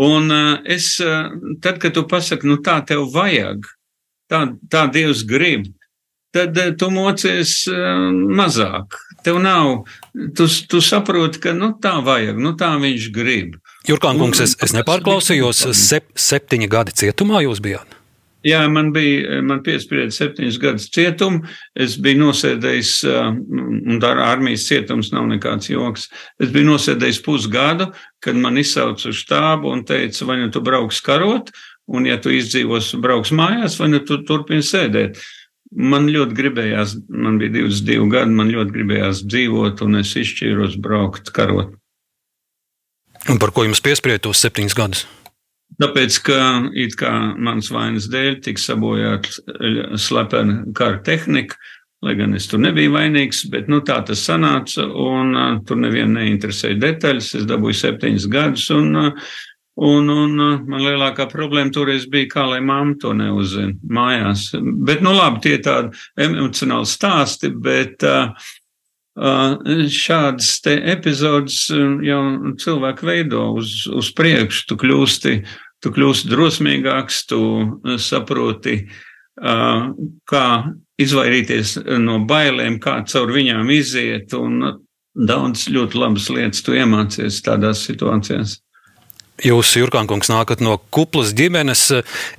Speaker 3: Un uh, es, uh, tad, kad tu pasaki, nu tā tev vajag, tā, tā Dievs grib, tad uh, tu mocies mazāk Tev nav, tu, tu saproti, ka nu, tā vajag, nu, tā viņš grib.
Speaker 2: Jurkān kungs, es, es nepārklausījos, sep, septiņi gadi cietumā jūs bijāt?
Speaker 3: Jā, man bija, man piesprieda septiņus gadus cietumu, es biju nosēdējis, un ar armijas cietums nav nekāds joks, es biju nosēdējis pusgadu, kad man izsauca uz štābu un teica, vai nu tu brauks karot, un ja tu izdzīvos, brauks mājās, vai nu tu turpini sēdēt. Man ļoti gribējās, man bija 22 gadi, man ļoti gribējās dzīvot, un es izšķīros braukt, karot.
Speaker 2: Un par ko jums piesprieda tos septiņus gadus?
Speaker 3: Tāpēc, ka it kā manas vainas dēļ tika sabojāta slepena kara tehnika, lai gan es tur nebiju vainīgs, bet nu, tā tas sanāca, un uh, tur nevienu neinteresēja detaļas. Es dabūju septiņus gadus, un, uh, Un, un man lielākā problēma toreiz bija, kā lai mamma to neuzzina mājās. Bet, nu labi, tie tādi emocionāli stāsti, bet uh, šādas te epizodes jau cilvēku veido uz, uz priekšu. Tu kļūsti, tu kļūsti drosmīgāks, tu saproti, kā izvairīties no bailēm, kā caur viņām iziet, un daudz ļoti labas lietas tu iemācies tādās situācijās.
Speaker 2: Jūs, Jurkankungs, nākat no kuplas ģimenes.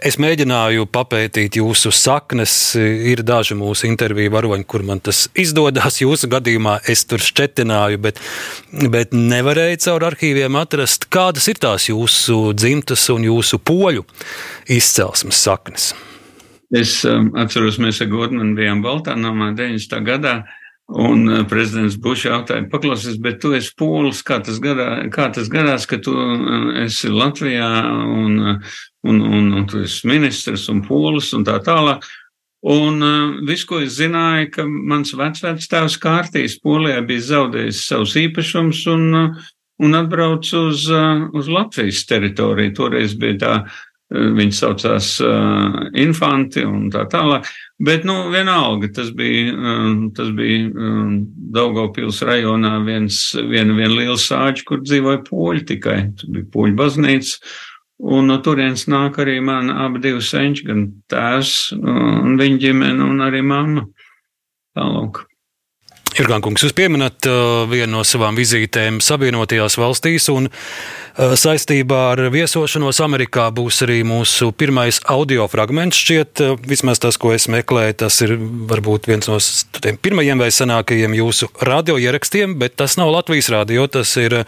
Speaker 2: Es mēģināju papētīt jūsu saknes. Ir daži mūsu interviju varoņi, kur man tas izdodas. Jūsu gadījumā es tur šķetināju, bet, bet nevarēju caur arhīviem atrast, kādas ir tās jūsu dzimtas un jūsu poļu izcelsmes saknes.
Speaker 3: Es um, atceros, mēs ar Gordonu bijām Baltānamā 90. gadā. Un eh, prezidents Bušs jautāja, paklausies, bet tu esi pūlis, kā tas, gadā, kā tas gadās, ka tu eh, esi Latvijā un, eh, un, un, un tu esi ministrs un pūlis un tā tālāk. Un viss, ko es zināju, ka mans vecvērts tēvs kārtīs Polijā bija zaudējis savus īpašumus un, un atbrauc uz, uz Latvijas teritoriju. Toreiz bija tā Viņi saucās uh, infanti un tā tālāk. Bet, nu, vienalga, tas bija, um, tas bija um, Daugavpils rajonā viens, viena, viena liela sāģa, kur dzīvoja poļi tikai. Tas bija poļu baznīca. Un no turienes nāk arī man abi divi senči, gan tēvs un viņa ģimene un arī mamma. Tālāk.
Speaker 2: Jurgankungs, jūs pieminat uh, vienu no savām vizītēm Savienotajās valstīs, un uh, saistībā ar viesošanos Amerikā būs arī mūsu pirmais audio fragments. Šķiet, uh, vismaz tas, ko es meklēju, tas ir varbūt viens no tiem pirmajiem vai senākajiem jūsu radio ierakstiem, bet tas nav Latvijas radio, tas ir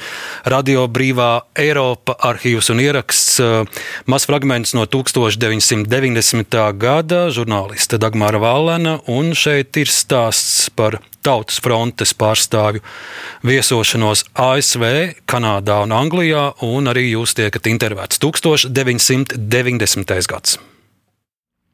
Speaker 2: Radio Brīvā Eiropa arhīvs un ieraksts. Uh, Mazs fragments no 1990. gada žurnālista Dagmāra Vālēna, un šeit ir stāsts par Tautas frontes pārstāvju viesošanos ASV, Kanādā un Anglijā, un arī jūs tiekat intervētas 1990. gads.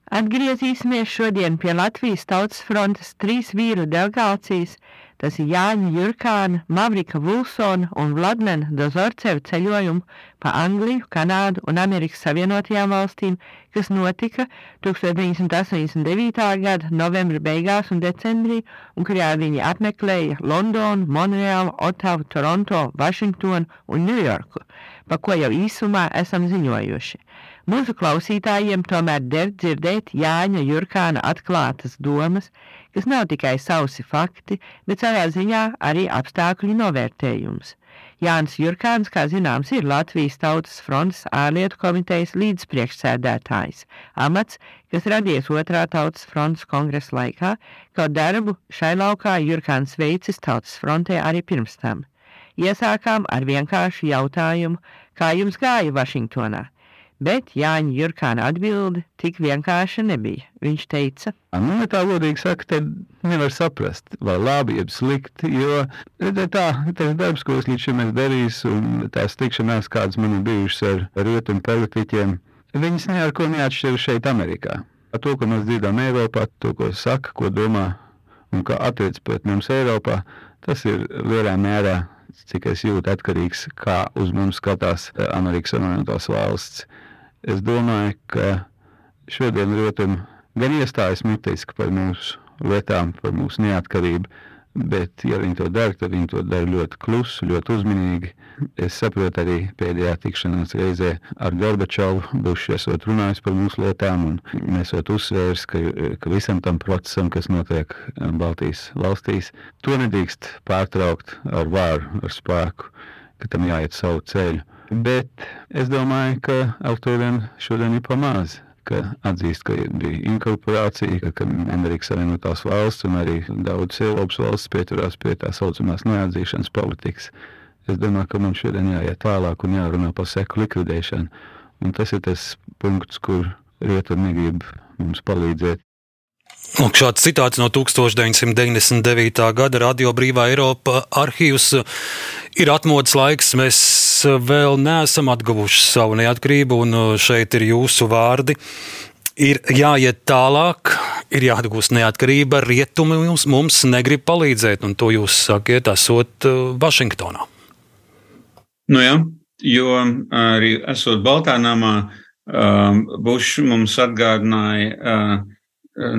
Speaker 6: Atgriezīsimies šodien pie Latvijas Tautas frontes trīs vīru delegācijas Tas ir Jāņa Jurkāna, Mavrika Vulsona un Vladmena Dozorceva ceļojumu pa Angliju, Kanādu un Amerikas Savienotajām valstīm, kas notika 1989. gada novembra beigās un decembrī, un kurā viņi apmeklēja Londonu, Monreālu, Otavu, Toronto, Vašingtonu un Ņujorku, pa ko jau īsumā esam ziņojuši. Mūsu klausītājiem tomēr der dzirdēt Jāņa Jurkāna atklātas domas, kas nav tikai sausi fakti, bet savā ziņā arī apstākļu novērtējums. Jānis Jurkāns, kā zināms, ir Latvijas Tautas frontes ārlietu komitejas līdzpriekšsēdētājs, amats, kas radies otrā Tautas frontes kongresa laikā, kaut darbu šai laukā Jurkāns veicis Tautas frontē arī pirms tam. Iesākām ar vienkāršu jautājumu, kā jums gāja Vašingtonā? Bet Jāņa Jurkāna atbilde tik vienkārša nebija. Viņš teica,
Speaker 5: nu, tā godīgi saka, te nevar saprast, vai labi, jeb slikti, jo tā, tas darbs, ko es līdz šim esmu darījis, un tās tikšanās, kādas man ir bijušas ar, rietumu politiķiem, viņas ne ar ko neatšķiras šeit Amerikā. Ar to, ko mēs dzirdam Eiropā, to, ko saka, ko domā un kā attiec pret mums Eiropā, tas ir lielā mērā cik es jūtu, atkarīgs no tā, kā uz mums skatās Amerikas Savienotās valsts. Es domāju, ka šodien rietumi gan iestājas mutiski par mūsu lietām, par mūsu neatkarību, bet, ja viņi to dara, tad viņi to dara ļoti klusu, ļoti uzmanīgi. Es saprotu arī pēdējā tikšanās reizē ar Gorbačovu, Bušu esot runājis par mūsu lietām, un mēs esot uzsvērs, ka, ka visam tam procesam, kas notiek Baltijas valstīs, to nedrīkst pārtraukt ar vāru, ar spēku, ka tam jāiet savu ceļu. Bet es domāju, ka ar to vien šodien ir pamāzi ka atzīst, ka bija inkorporācija, ka, ka Amerikas Savienotās valsts un arī daudz Eiropas valsts pieturās pie tā saucamās neatzīšanas politikas. Es domāju, ka mums šodien jāiet tālāk un jārunā par seku likvidēšanu. Un tas ir tas punkts, kur rietumi negrib mums palīdzēt.
Speaker 2: Lūk, šāds citāts no 1999. gada Radio Brīvā Eiropa arhīvs ir atmodas laiks. Mēs vēl neesam atguvuši savu neatkarību, un šeit ir jūsu vārdi. Ir jāiet tālāk, ir jāatgūst neatkarība. Rietumi mums, mums negrib palīdzēt, un to jūs sakiet, esot Vašingtonā.
Speaker 3: Nu jā, jo arī esot Baltānamā, Bušs mums atgādināja,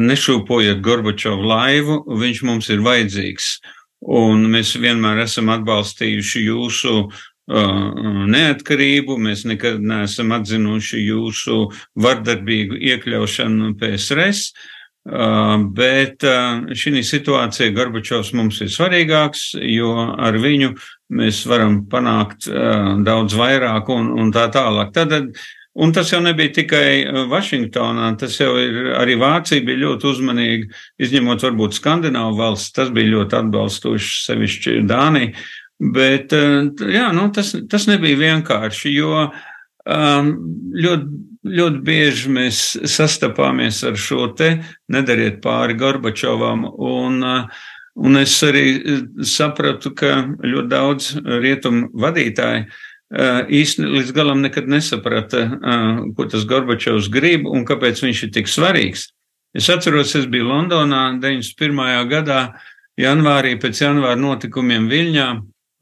Speaker 3: nešūpojiet Gorbačovu laivu, viņš mums ir vajadzīgs. Un mēs vienmēr esam atbalstījuši jūsu neatkarību, mēs nekad neesam atzinuši jūsu vardarbīgu iekļaušanu PSRS. Bet šī situācija Gorbačovs mums ir svarīgāks, jo ar viņu mēs varam panākt daudz vairāk un, un tā tālāk. Tad, un tas jau nebija tikai Vašingtonā, tas jau ir arī Vācija bija ļoti uzmanīga, izņemot varbūt Skandināvu valsts, tas bija ļoti atbalstoši sevišķi Dānija. Bet jā, nu, tas, tas nebija vienkārši, jo um, ļoti ļoti bieži mēs sastapāmies ar šo te nedariet pāri Gorbačovam, un, un es arī sapratu, ka ļoti daudz rietumu vadītāji īsti līdz galam nekad nesaprata, ko tas Gorbačovs grib un kāpēc viņš ir tik svarīgs. Es atceros, es biju Londonā 91. gadā, janvārī pēc janvāra notikumiem Viļņā,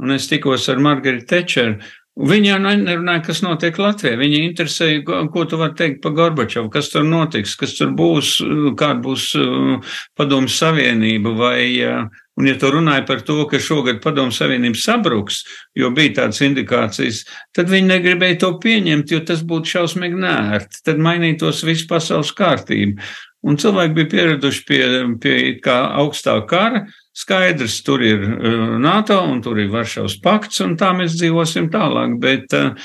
Speaker 3: un es tikos ar Margaritu Tečeru, Viņi jau nerunāja, kas notiek Latvijā. Viņi interesēja, ko, ko tu vari teikt par Gorbačovu, kas tur notiks, kas tur būs, kāda būs uh, padomu savienība vai, uh, un ja tu runāji par to, ka šogad padomu savienība sabruks, jo bija tādas indikācijas, tad viņi negribēja to pieņemt, jo tas būtu šausmīgi nērti. Tad mainītos viss pasaules kārtība. Un cilvēki bija pieraduši pie, pie kā augstā kara, Skaidrs, tur ir uh, NATO un tur ir Varšavas pakts, un tā mēs dzīvosim tālāk. Bet, uh,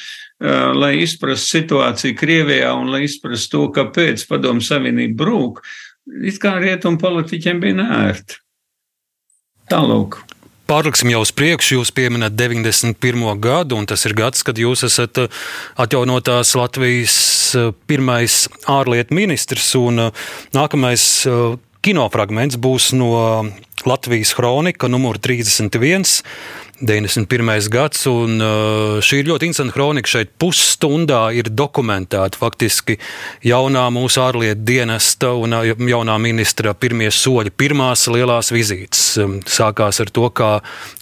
Speaker 3: uh, lai izprastu situāciju Krievijā un lai izprastu to, kāpēc Padomu Savienība brūk, it kā rietumu politiķiem bija nērti. Tālūk.
Speaker 2: Pārliksim jau uz priekšu, jūs pieminat 91. gadu, un tas ir gads, kad jūs esat atjaunotās Latvijas pirmais ārlietu ministrs, un nākamais kinofragments būs no Latvijas kronika, numur 31. 91. gads, un uh, šī ir ļoti interesanta kronika. Šeit pusstundā ir dokumentēta faktiski jaunā mūsu ārlietu dienesta un uh, jaunā ministra pirmie soļi, pirmās lielās vizītes. Sākās ar to, kā,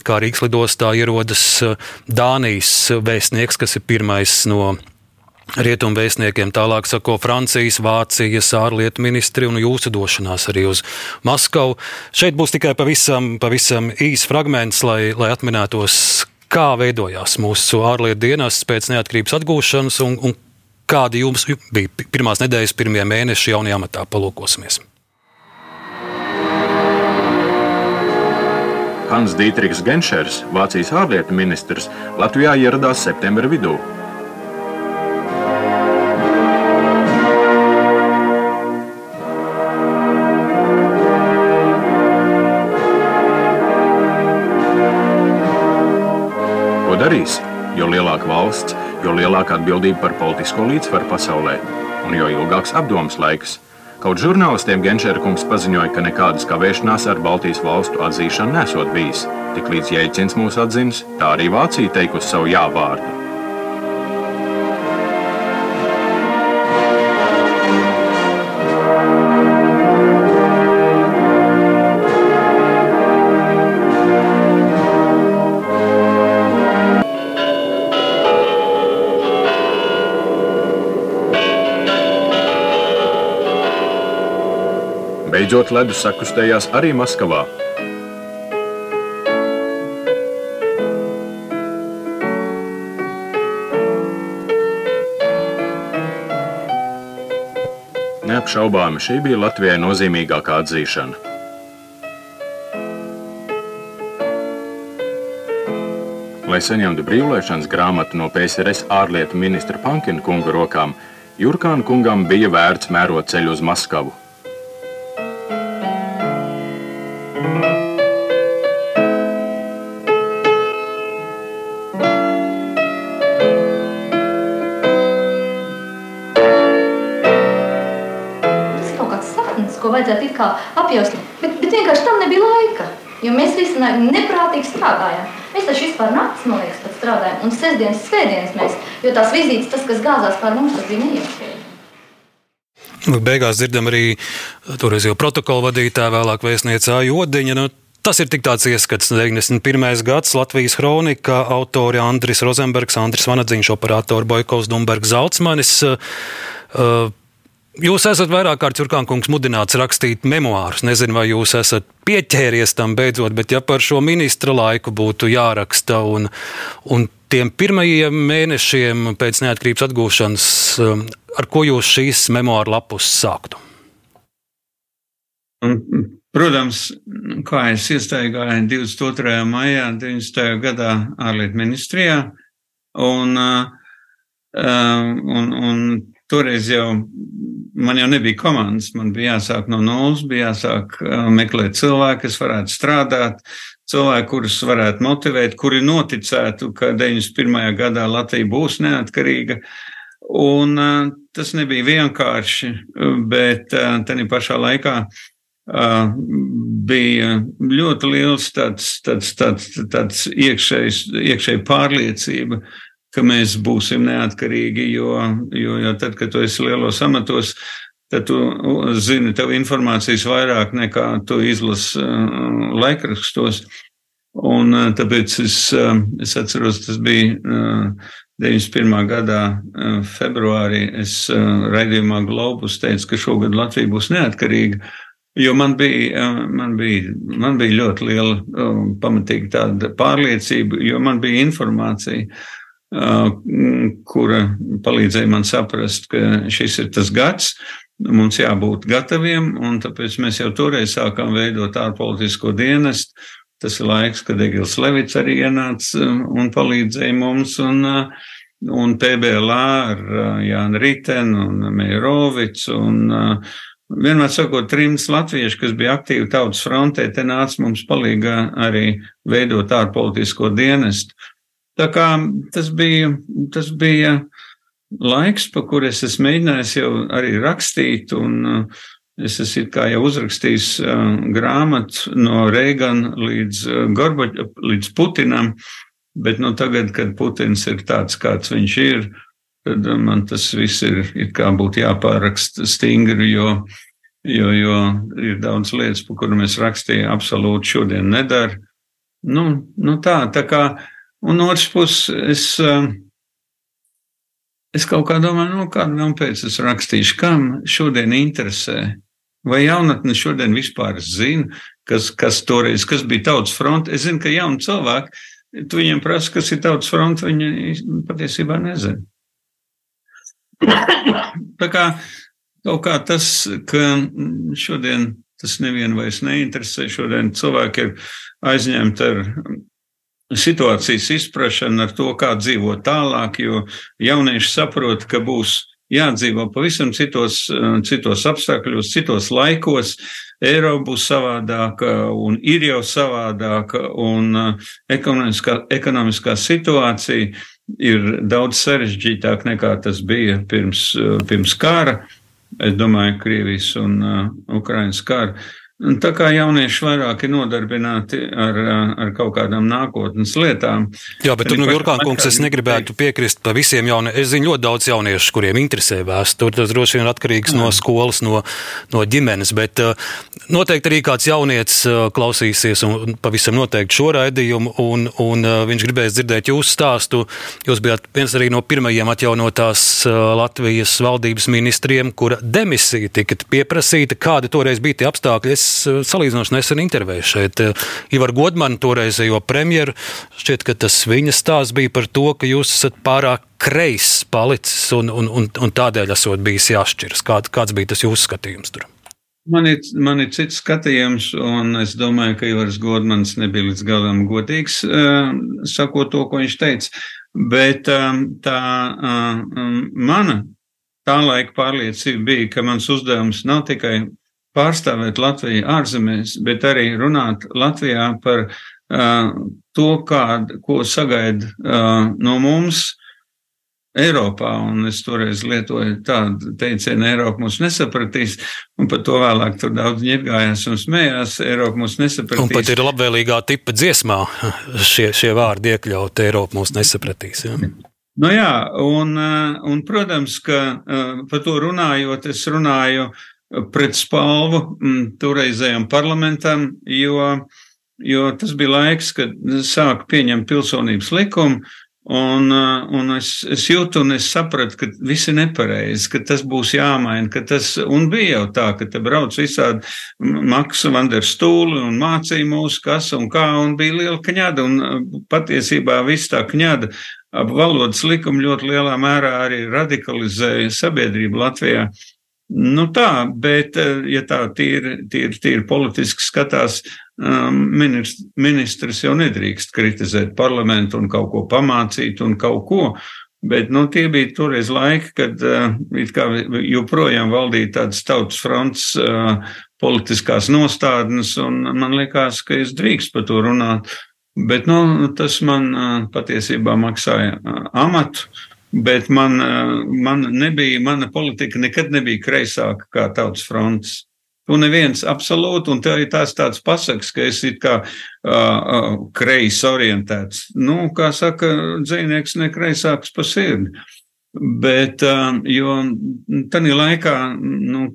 Speaker 2: kā Rīgas lidostā ierodas uh, Dānijas vēstnieks, kas ir pirmais no rietumu vēstniekiem. Tālāk sako Francijas, Vācijas ārlietu ministri un jūsu došanās arī uz Maskavu. Šeit būs tikai pavisam, pavisam īs fragments, lai, lai atminētos, kā veidojās mūsu ārlietu dienas pēc neatkarības atgūšanas un, un kādi jums bija pirmās nedēļas, pirmie mēneši jaunajā amatā. Palūkosimies!
Speaker 1: Hans Dītrichs Genšers, Vācijas ārlietu ministrs, Latvijā ieradās septembra vidū. Darīs, jo lielāka valsts, jo lielāka atbildība par politisko līdzsvaru pasaulē un jo ilgāks apdomas laiks. Kaut žurnālistiem Genčēra kungs paziņoja, ka nekādas kavēšanās ar Baltijas valstu atzīšanu nesot bijis. Tiklīdz Jēdzins mūs atzīst, tā arī Vācija teikusi savu jā vārdu. Beidzot, ledus sakustējās arī Maskavā. Neapšaubāmi šī bija Latvijai nozīmīgākā atzīšana. Lai saņemtu brīvlaišanas grāmatu no PSRS ārlietu ministra Pankina kunga rokām, Jurkāna kungam bija vērts mērot ceļu uz Maskavu.
Speaker 7: Kā apjaust, bet, bet vienkārši tam nebija laika. Jo mēs visi neprātīgi strādājām. Mēs taču vispār naktis, man liekas, pat strādājām. Un sestdienas, svētdienas mēs, jo tās vizītes, tas, kas gāzās pār mums, tas bija neiespējami.
Speaker 2: Nu, beigās dzirdam arī toreiz jau protokola vadītāja, vēlāk vēstniecā Jodiņa. Nu, Tas ir tik tāds ieskats, 91. gads Latvijas kronika, autori Andris Rozenbergs, Andris Vanadziņš, operatori Boikovs, Dumbergs, Zaltsmanis. Uh, Jūs esat vairāk kārt Jurkānkungs mudināts rakstīt memoārus. Nezinu, vai jūs esat pieķēries tam beidzot, bet ja par šo ministra laiku būtu jāraksta un, un tiem pirmajiem mēnešiem pēc neatkarības atgūšanas, um, ar ko jūs šīs memoāru lapus sāktu?
Speaker 3: Protams, kā es iestaigāju 22. maijā 90. gadā ārlietu ministrijā, un, uh, um, un, un toreiz jau man jau nebija komandas, man bija jāsāk no nulles, bija jāsāk uh, meklēt cilvēku, kas varētu strādāt, cilvēku, kurus varētu motivēt, kuri noticētu, ka 91. gadā Latvija būs neatkarīga. Un uh, tas nebija vienkārši, bet uh, tajā pašā laikā bija ļoti liels tāds, tāds, tāds, tāds iekšējs, iekšēja pārliecība, ka mēs būsim neatkarīgi, jo, jo, jo tad, kad tu esi lielos amatos, tad tu zini tev informācijas vairāk nekā tu izlasi uh, laikrakstos. Un uh, tāpēc es, uh, es atceros, tas bija uh, 91. gadā uh, februārī, es raidījumā Globus teicu, ka šogad Latvija būs neatkarīga. Jo man bija, man bija, man bija ļoti liela, pamatīga tāda pārliecība, jo man bija informācija. Kura palīdzēja man saprast, ka šis ir tas gads, mums jābūt gataviem, un tāpēc mēs jau toreiz sākām veidot ārpolitisko dienestu. Tas ir laiks, kad Egils Levits arī ienāca un palīdzēja mums, un, un PBLā ar Jānu Ritenu un Meirovicu, un vienmēr sakot, trims latvieši, kas bija aktīvi tautas frontē, te nāca mums palīgā arī veidot ārpolitisko dienestu. Tā kā tas bija, tas bija laiks, pa kur es esmu mēģinājis jau arī rakstīt, un uh, es esmu kā jau uzrakstījis uh, grāmatu no Reigana līdz, uh, Gorbač, līdz Putinam, bet nu, tagad, kad Putins ir tāds, kāds viņš ir, tad man tas viss ir, ir kā būtu jāpāraksta stingri, jo, jo, jo ir daudz lietas, pa kuru mēs rakstījām, absolūti šodien nedara. Nu, nu tā, tā kā Un no otras puses, es, eh, es kaut kā domāju, nu, kādu vēl pēc es rakstīšu, kam šodien interesē. Vai jaunatne šodien vispār zina, kas, kas toreiz, kas bija tautas fronte? Es zinu, ka jauni cilvēki, tu viņiem prasa, kas ir tautas fronte, viņi patiesībā nezina. Tā kā kaut kā tas, ka šodien tas nevienu vairs neinteresē, šodien cilvēki ir aizņemti ar situācijas izpratšana ar to, kā dzīvot tālāk, jo jaunieši saprot, ka būs jādzīvo pavisam citos, citos apstākļos, citos laikos. Eiropa būs savādāka un ir jau savādāka, un uh, ekonomiskā, ekonomiskā situācija ir daudz sarežģītāka nekā tas bija pirms, uh, pirms kara. Es domāju, Krievijas un uh, Ukrainas kara. Tā kā jaunieši vairāk ir nodarbināti ar, ar kaut kādām nākotnes lietām.
Speaker 2: Jā, bet tur, nu, Jurkān kungs, es negribētu piekrist par visiem jauniešiem. Es zinu ļoti daudz jauniešu, kuriem interesē vēsture. Tas droši vien atkarīgs no skolas, no, no ģimenes, bet uh, noteikti arī kāds jaunietis uh, klausīsies un pavisam noteikti šo raidījumu, un, un uh, viņš gribēs dzirdēt jūsu stāstu. Jūs bijāt viens arī no pirmajiem atjaunotās Latvijas valdības ministriem, kura demisija tika pieprasīta. Kādi toreiz bija tie apstākļi? Es salīdzinoši nesen intervēju šeit eh, Ivaru Godmanu, toreizējo premjeru. Šķiet, ka tas viņa stāsts bija par to, ka jūs esat pārāk kreis palicis un, un, un, un tādēļ esot bijis jāšķiras. Kād, kāds bija tas jūsu skatījums tur?
Speaker 3: Man ir, man ir cits skatījums, un es domāju, ka Ivars Godmans nebija līdz galam godīgs, uh, sakot to, ko viņš teica. Bet tā mana tā laika pārliecība bija, ka mans uzdevums nav tikai pārstāvēt Latviju ārzemēs, bet arī runāt Latvijā par uh, to, kād, ko sagaida uh, no mums Eiropā. Un es toreiz lietoju tādu teicienu, Eiropa mūs nesapratīs, un par to vēlāk tur daudz ņirgājās un smējās. Eiropa mūs nesapratīs.
Speaker 2: Un pat ir labvēlīgā tipa dziesmā [LAUGHS] šie, šie vārdi iekļaut, Eiropa mūs nesapratīs. Ja?
Speaker 3: Nu jā, un, un, protams, ka par to runājot, es runāju uh, pret spalvu mm, toreizējam parlamentam, jo jo tas bija laiks, kad sāka pieņemt pilsonības likumu, Un, un es, es jūtu, un es sapratu, ka viss ir nepareizi, ka tas būs jāmaina. Tas, un bija jau tā, ka te brauc visādi Maksa Vanderstūli un mācīja mūs, kas un kā, un bija liela kņada. Un patiesībā viss tā kņada ap valodas likumu ļoti lielā mērā arī radikalizēja sabiedrību Latvijā. Nu tā, bet ja tā tīri, tīri, tīri politiski skatās, Um, ministrs jau nedrīkst kritizēt parlamentu un kaut ko pamācīt un kaut ko. Bet nu, tie bija toreiz laiki, kad uh, joprojām valdīja tādas tautas fronts uh, politiskās nostādnes, un man liekas, ka es drīkst par to runāt. Bet nu, tas man uh, patiesībā maksāja uh, amatu. Bet man, uh, man nebija, mana politika nekad nebija kreisāka kā tautas fronts. Tu neviens absolūti, un tev ir tās tāds pasaks, ka esi kā uh, uh, kreis orientēts. Nu, kā saka, dzīvnieks nekreisāks pa sirdi. Bet, uh, jo tādā laikā, nu,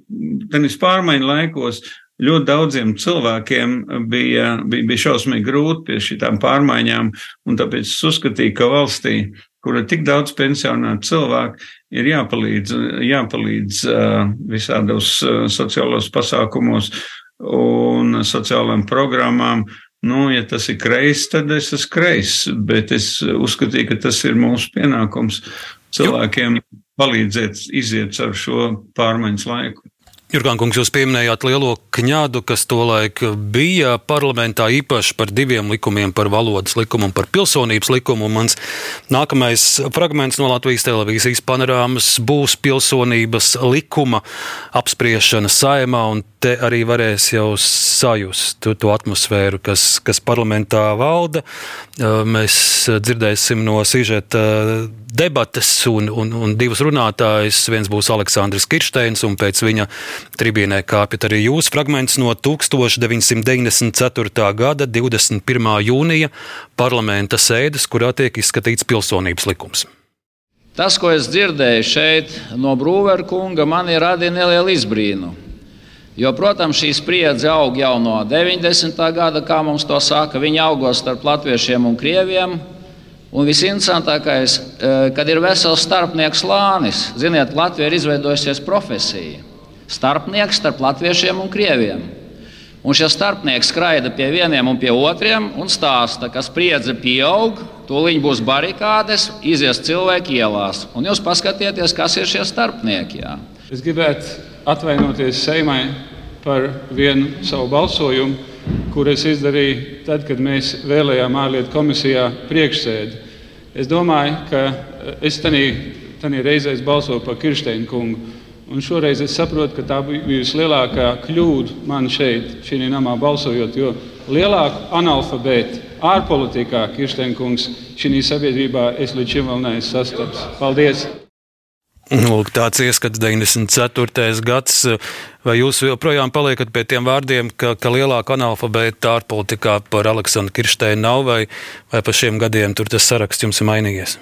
Speaker 3: tādā pārmaiņu laikos, ļoti daudziem cilvēkiem bija, bija, bija šausmīgi grūti pie šīm pārmaiņām, un tāpēc es uzskatīju, ka valstī, kur ir tik daudz pensionāru cilvēku, ir jāpalīdz, jāpalīdz visādos sociālos pasākumos un sociālajām programmām. Nu, ja tas ir kreis, tad es esmu kreis, bet es uzskatīju, ka tas ir mūsu pienākums cilvēkiem palīdzēt iziet ar šo pārmaiņas laiku.
Speaker 2: Jurgān kungs, jūs pieminējāt lielo kņādu, kas tolaik bija parlamentā īpaši par diviem likumiem, par valodas likumu un par pilsonības likumu. Mans nākamais fragments no Latvijas televīzijas panorāmas būs pilsonības likuma apspriešana saimā, un te arī varēs jau sajust to, atmosfēru, kas, kas parlamentā valda. Mēs dzirdēsim no sižeta debates un, un, un divus runātājus. Viens būs Aleksandrs Kirsteins, un pēc viņa tribīnē kāpjat arī jūs fragments no 1994. gada 21. jūnija parlamenta sēdes, kurā tiek izskatīts pilsonības likums.
Speaker 8: Tas, ko es dzirdēju šeit no Brūvera kunga, man ir radījis nelielu izbrīnu. Jo, protams, šī spriedze aug jau no 90. gada, kā mums to saka. Viņa augos starp latviešiem un krieviem. Un visinteresantākais, eh, kad ir vesels starpnieks lānis, ziniet, Latvija ir izveidojusies profesija. Starpnieks starp latviešiem un krieviem. Un šie starpnieki skraida pie vieniem un pie otriem un stāsta, ka spriedze pieaug, tūlīt būs barikādes, izies cilvēki ielās. Un jūs paskatieties, kas ir šie starpnieki. Jā.
Speaker 9: Es gribētu atvainoties Seimai par vienu savu balsojumu, kur es izdarīju tad, kad mēs vēlējām ārlietu komisijā priekšsēdi. Es domāju, ka es tajā reizē balsoju par Kirsteinu kungu. Un šoreiz es saprotu, ka tā bija vislielākā kļūda man šeit, šī namā balsojot, jo lielāku analfabētu ārpolitikā Kirsteina kungs šī sabiedrībā es līdz šim vēl neesmu sastaps. Paldies!
Speaker 2: Lūk, tāds ieskats 94. gads. Vai jūs joprojām paliekat pie tiem vārdiem, ka, ka lielāka analfabēta ārpolitikā par Aleksandru Kirsteinu nav, vai, vai pa šiem gadiem tur tas saraksts jums ir mainījies?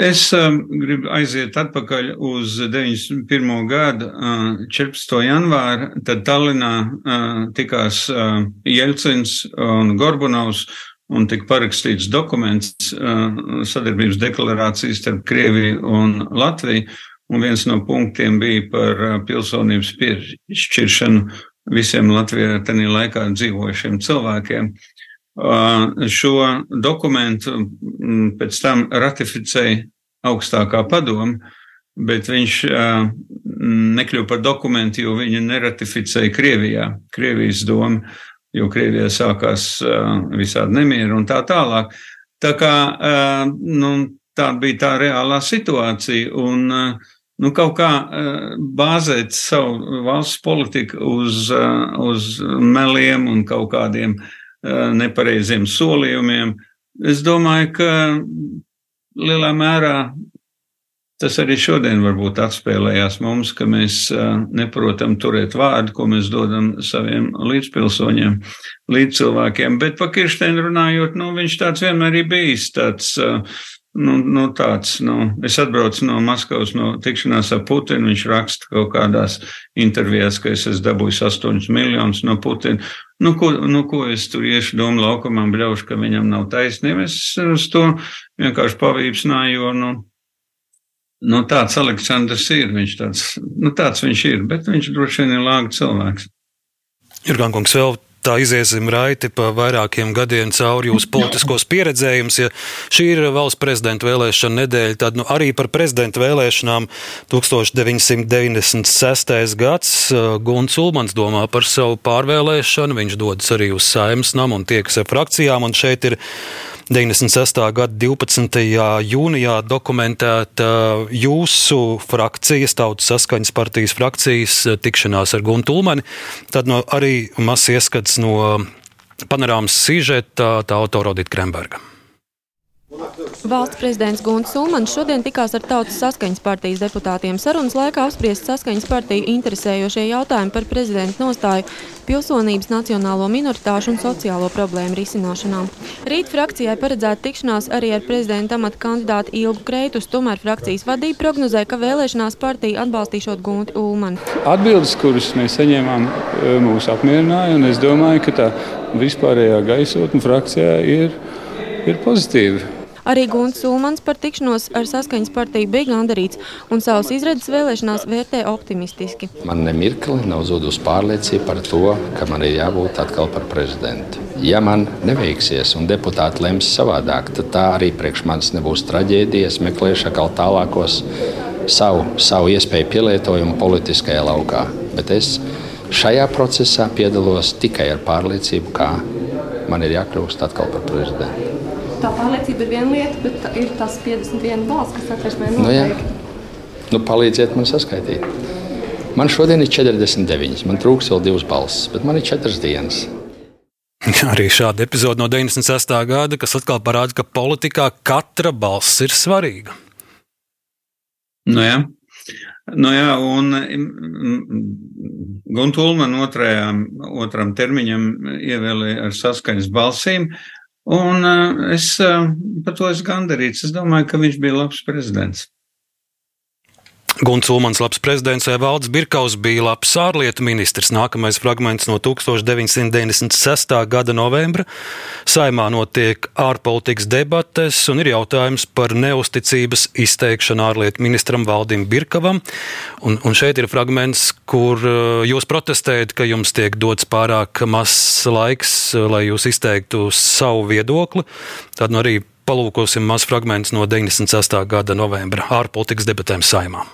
Speaker 3: Es um, gribu aiziet atpakaļ uz 91. gada uh, 14. janvāru. Tad Tallinā uh, tikās uh, Jelcins un Gorbunovs un tika parakstīts dokuments, sadarbības deklarācijas starp Krieviju un Latviju. Un viens no punktiem bija par pilsonības piešķiršanu visiem Latvijā tajā laikā dzīvojušiem cilvēkiem. Šo dokumentu pēc tam ratificēja augstākā padoma, bet viņš nekļuva par dokumentu, jo viņu neratificēja Krievijā, Krievijas doma jo Krievijā sākās visādi nemieri un tā tālāk. Tā kā nu, tā bija tā reālā situācija. Un, nu, kaut kā bāzēt savu valsts politiku uz, uz meliem un kaut kādiem nepareiziem solījumiem. Es domāju, ka lielā mērā Tas arī šodien varbūt atspēlējās mums, ka mēs neprotam turēt vārdu, ko mēs dodam saviem līdzpilsoņiem, līdzcilvēkiem. Bet par Kirsteinu runājot, nu, viņš tāds vienmēr ir bijis tāds nu, nu, tāds, nu, es atbraucu no Maskavas, no tikšanās ar Putinu. Viņš raksta kaut kādās intervijās, ka es esmu dabūjis 8 miljonus no Putina. Nu, ko, nu, ko es tur iešu domu laukumā, bļaušu, ka viņam nav taisnība. Es uz to vienkārši pavīpsnāju, jo, nu, nu, tāds Aleksandrs ir. Viņš tāds, nu, tāds viņš ir, bet viņš droši vien ir lāga cilvēks.
Speaker 2: Jurgan kungs vēl tā iziesim raiti pa vairākiem gadiem cauri jūsu politiskos pieredzējumus. Ja šī ir valsts prezidenta vēlēšana nedēļa, tad nu, arī par prezidenta vēlēšanām 1996. gads Guns Ulmans domā par savu pārvēlēšanu. Viņš dodas arī uz saimnes namu un tiekas ar frakcijām, un šeit ir 96. gada 12. jūnijā dokumentēta jūsu frakcijas, Tautas saskaņas partijas frakcijas tikšanās ar Guntu Ulmani. Tad no arī mazs ieskats no panorāmas sižeta, tā autora Odita Kremberga.
Speaker 4: Valsts prezidents Gunts Ulmans šodien tikās ar Tautas saskaņas partijas deputātiem. Sarunas laikā apspriest saskaņas partiju interesējošie jautājumi par prezidenta nostāju pilsonības, nacionālo minoritāšu un sociālo problēmu risināšanā. Rīt frakcijai paredzēta tikšanās arī ar prezidenta amata kandidātu Ilgu Kreitus, tomēr frakcijas vadība prognozē, ka vēlēšanās partija atbalstīšot Gunti Ulmani.
Speaker 9: Atbildes, kuras mēs saņēmām, mūs apmierināja, un es domāju, ka tā vispārējā gaisotne frakcijā ir, ir pozitīva.
Speaker 4: Arī Gunts Ulmans par tikšanos ar saskaņas partiju bija gandarīts un savas izredzes vēlēšanās vērtē optimistiski.
Speaker 10: Man nemirkli nav zudusi pārliecība par to, ka man ir jābūt atkal par prezidentu. Ja man neveiksies un deputāti lems savādāk, tad tā arī priekš manis nebūs traģēdija. Es meklēšu atkal tālākos savu, savu iespēju pielietojumu politiskajā laukā. Bet es šajā procesā piedalos tikai ar pārliecību, kā man ir jākļūst atkal par prezidentu
Speaker 4: tā pārliecība ir viena lieta, bet ir tas 51 balss, kas satversmē noteikti.
Speaker 10: Nu, nu, palīdziet man saskaitīt. Man šodien ir 49, man trūks vēl divas balss, bet man ir četras dienas. [LAUGHS]
Speaker 2: Arī šāda epizode no 96. gada, kas atkal parāda, ka politikā katra balss ir svarīga.
Speaker 3: Nu jā. Nu jā, un mm, Guntulman otrajam, otram termiņam ievēlēja ar saskaņas balsīm, Un uh, es uh, par to esmu gandarīts. Es domāju, ka viņš bija labs prezidents.
Speaker 2: Gunts Ulmans, labs prezidents, Valds Birkaus bija labs ārlietu ministrs. Nākamais fragments no 1996. gada novembra. Saimā notiek ārpolitikas debates un ir jautājums par neusticības izteikšanu ārlietu ministram Valdim Birkavam. Un, un šeit ir fragments, kur uh, jūs protestējat, ka jums tiek dots pārāk mazs laiks, uh, lai jūs izteiktu savu viedokli. Tad nu arī palūkosim maz fragments no 96. gada novembra ārpolitikas debatēm saimā.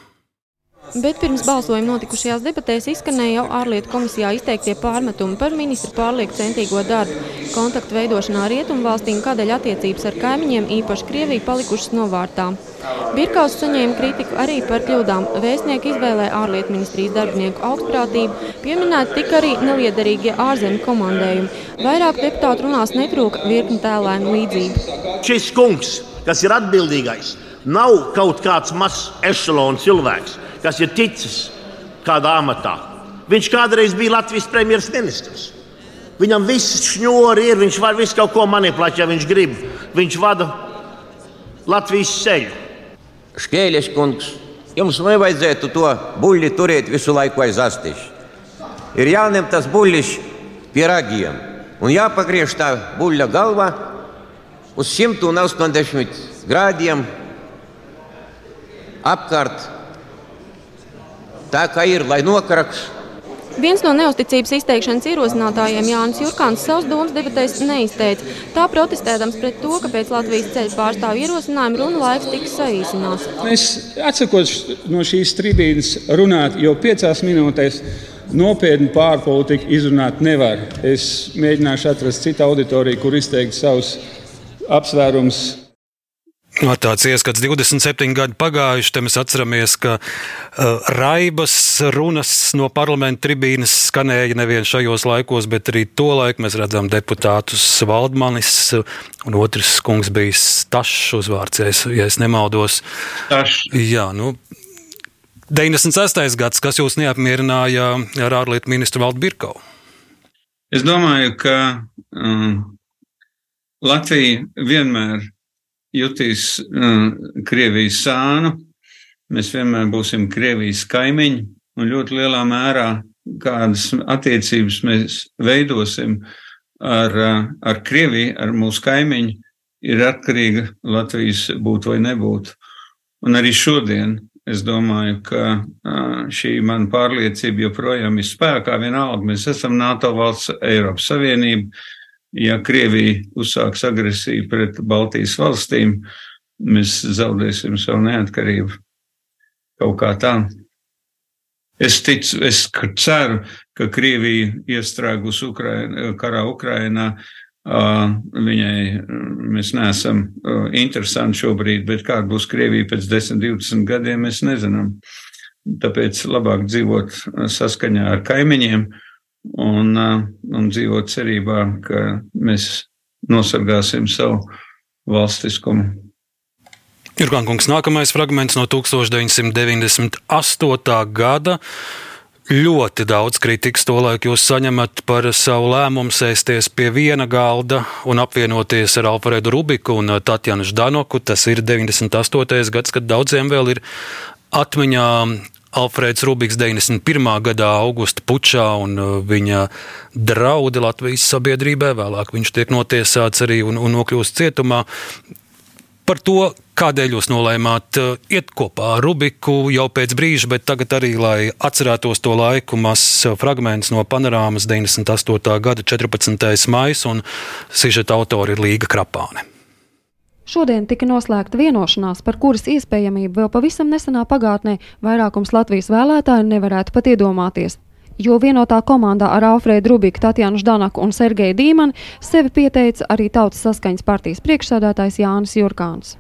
Speaker 4: Bet pirms balsojuma notikušajās debatēs izskanēja jau ārlietu komisijā izteiktie pārmetumi par ministru pārlieku centīgo darbu, kontaktu veidošanā rietumu valstīm, kādēļ attiecības ar kaimiņiem, īpaši Krieviju, palikušas novārtā. Birkaus saņēma kritiku arī par kļūdām. Vēstnieku izvēlē ārlietu ministrijas darbinieku augstprātību, pieminēti tika arī neliederīgie ārzemju komandējumi. Vairāk deputātu runās netrūka virkni tēlēnu līdzību.
Speaker 11: Šis kungs, kas ir atbildīgais, nav kaut kāds mazs ešalons cilvēks kas ir ticis kādā amatā. Viņš kādreiz bija Latvijas premjerministrs. Viņam viss šņūri ir, viņš var visu kaut ko manipulēt, ja viņš grib. Viņš vada Latvijas ceļu.
Speaker 12: Škēļas kungs, jums nevajadzētu to buļļi turēt visu laiku aiz astes. Ir jāņem tas buļļis pie ragiem un jāpagriež tā buļļa galva uz 180 grādiem apkārt tā kā ir, lai nokraks.
Speaker 4: Viens no neusticības izteikšanas ierosinātājiem Jānis Jurkāns savus domas debatēs neizteica. Tā protestēdams pret to, ka pēc Latvijas ceļu pārstāvju ierosinājuma runu laiks tiks saīsināts.
Speaker 9: Es atsakos no šīs tribīnes runāt, jo piecās minūtēs nopietnu pārpolitiku izrunāt nevar. Es mēģināšu atrast citu auditoriju, kur izteikt savus apsvērumus
Speaker 2: tāds ieskats 27 gadi pagājuši, te mēs atceramies, ka uh, raibas runas no parlamenta tribīnes skanēja nevien šajos laikos, bet arī to laiku mēs redzam deputātus Valdmanis un otrs kungs bija Stašs uzvārds, ja es, ja es nemaldos.
Speaker 3: Stašs.
Speaker 2: Jā, nu, 96. gads, kas jūs neapmierināja ar ārlietu ministru Valdu Birkau?
Speaker 3: Es domāju, ka um, Latvija vienmēr jutīs uh, Krievijas sānu. Mēs vienmēr būsim Krievijas kaimiņi un ļoti lielā mērā kādas attiecības mēs veidosim ar, ar Krieviju, ar mūsu kaimiņu, ir atkarīga Latvijas būt vai nebūt. Un arī šodien es domāju, ka šī mana pārliecība joprojām ir spēkā. Vienalga, mēs esam NATO valsts, Eiropas Savienība. Ja Krievija uzsāks agresiju pret Baltijas valstīm, mēs zaudēsim savu neatkarību. Kaut kā tā. Es ticu, es ceru, ka Krievija iestrēgus Ukraina, karā Ukrainā. Viņai mēs neesam interesanti šobrīd, bet kāda būs Krievija pēc 10, 20 gadiem, mēs nezinām. Tāpēc labāk dzīvot saskaņā ar kaimiņiem un, un dzīvot cerībā, ka mēs nosargāsim savu valstiskumu.
Speaker 2: Jurgankungs, nākamais fragments no 1998. gada. Ļoti daudz kritikas tolaik jūs saņemat par savu lēmumu sēsties pie viena galda un apvienoties ar Alfredu Rubiku un Tatjanu Ždanoku. Tas ir 98. gads, kad daudziem vēl ir atmiņā Alfrēds Rubiks 91. gadā augusta pučā un viņa draudi Latvijas sabiedrībai. Vēlāk viņš tiek notiesāts arī un, un nokļūst cietumā par to, kādēļ jūs nolēmāt uh, iet kopā ar Rubiku jau pēc brīža, bet tagad arī, lai atcerētos to laiku, mazs uh, fragments no panorāmas 98. gada 14. maija, un sižeta autori ir Līga Krapāne.
Speaker 13: Šodien tika noslēgta vienošanās, par kuras iespējamību vēl pavisam nesenā pagātnē vairākums Latvijas vēlētāju nevarētu pat iedomāties jo vienotā komandā ar Alfrēdu Rubiku, Tatjanu Ždanaku un Sergeju Dīmanu sevi pieteica arī Tautas saskaņas partijas priekšsēdētājs Jānis Jurkāns.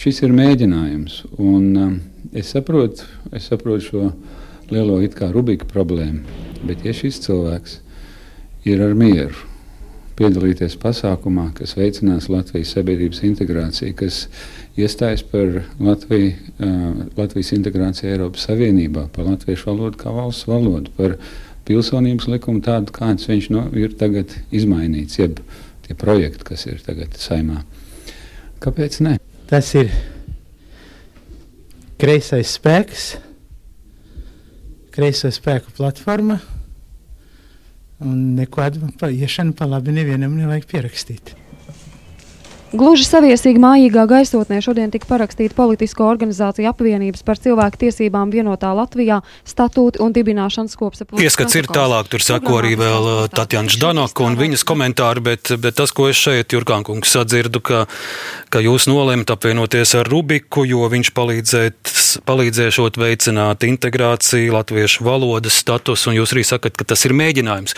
Speaker 5: Šis ir mēģinājums, un um, es saprotu, es saprotu šo lielo it kā Rubika problēmu, bet ja šis cilvēks ir ar mieru piedalīties pasākumā, kas veicinās Latvijas sabiedrības integrāciju, kas iestājas par Latviju, uh, Latvijas integrāciju Eiropas Savienībā, par latviešu valodu kā valsts valodu, par pilsonības likumu tādu, kāds viņš no, ir tagad izmainīts, jeb tie projekti, kas ir tagad saimā. Kāpēc ne?
Speaker 14: Tas ir kreisais spēks, kreiso spēku platforma Un nekādu iešanu pa labi nevienam nevajag pierakstīt.
Speaker 13: Gluži saviesīgi mājīgā gaisotnē šodien tika parakstīta politisko organizāciju apvienības par cilvēku tiesībām vienotā Latvijā statūti un dibināšanas kopsavilkums.
Speaker 2: Ieskats ir tālāk, tur sako arī vēl uh, Tatjana Ždanoka un viņas komentāri, bet, bet tas, ko es šeit, Jurkānkungs, sadzirdu, ka, ka jūs nolemt apvienoties ar Rubiku, jo viņš palīdzēšot veicināt integrāciju, latviešu valodas status, un jūs arī sakat, ka tas ir mēģinājums.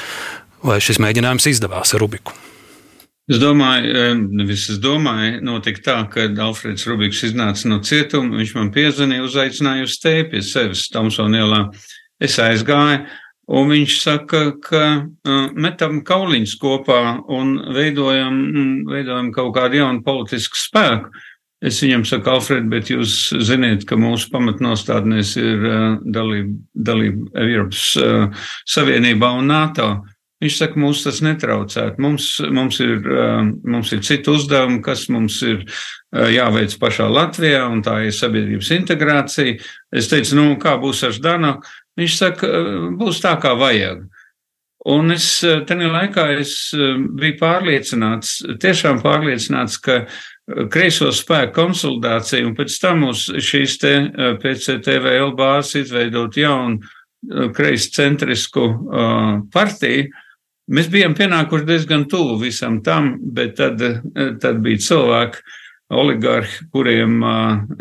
Speaker 2: Vai šis mēģinājums izdevās ar Rubiku?
Speaker 3: Es domāju, nevis es domāju, notika tā, ka Alfreds Rubiks iznāca no cietuma, viņš man piezvanīja, uzaicināja uz tevi pie sevis Tamsonielā. Es aizgāju, un viņš saka, ka uh, metam kauliņus kopā un veidojam, veidojam kaut kādu jaunu politisku spēku. Es viņam saku, Alfred, bet jūs ziniet, ka mūsu pamatnostādnēs ir dalība, dalība Eiropas Savienībā un NATO. Viņš saka, mums tas netraucētu. Mums, mums, ir, mums ir citi uzdevumi, kas mums ir jāveic pašā Latvijā, un tā ir sabiedrības integrācija. Es teicu, nu, kā būs ar Danu? Viņš saka, būs tā, kā vajag. Un es tajā laikā es biju pārliecināts, tiešām pārliecināts, ka kreiso spēku konsolidācija un pēc tam uz šīs te PCTVL bāzes izveidot jaunu kreiscentrisku partiju, Mēs bijām pienākuši diezgan tuvu visam tam, bet tad, tad bija cilvēki, oligarhi, kuriem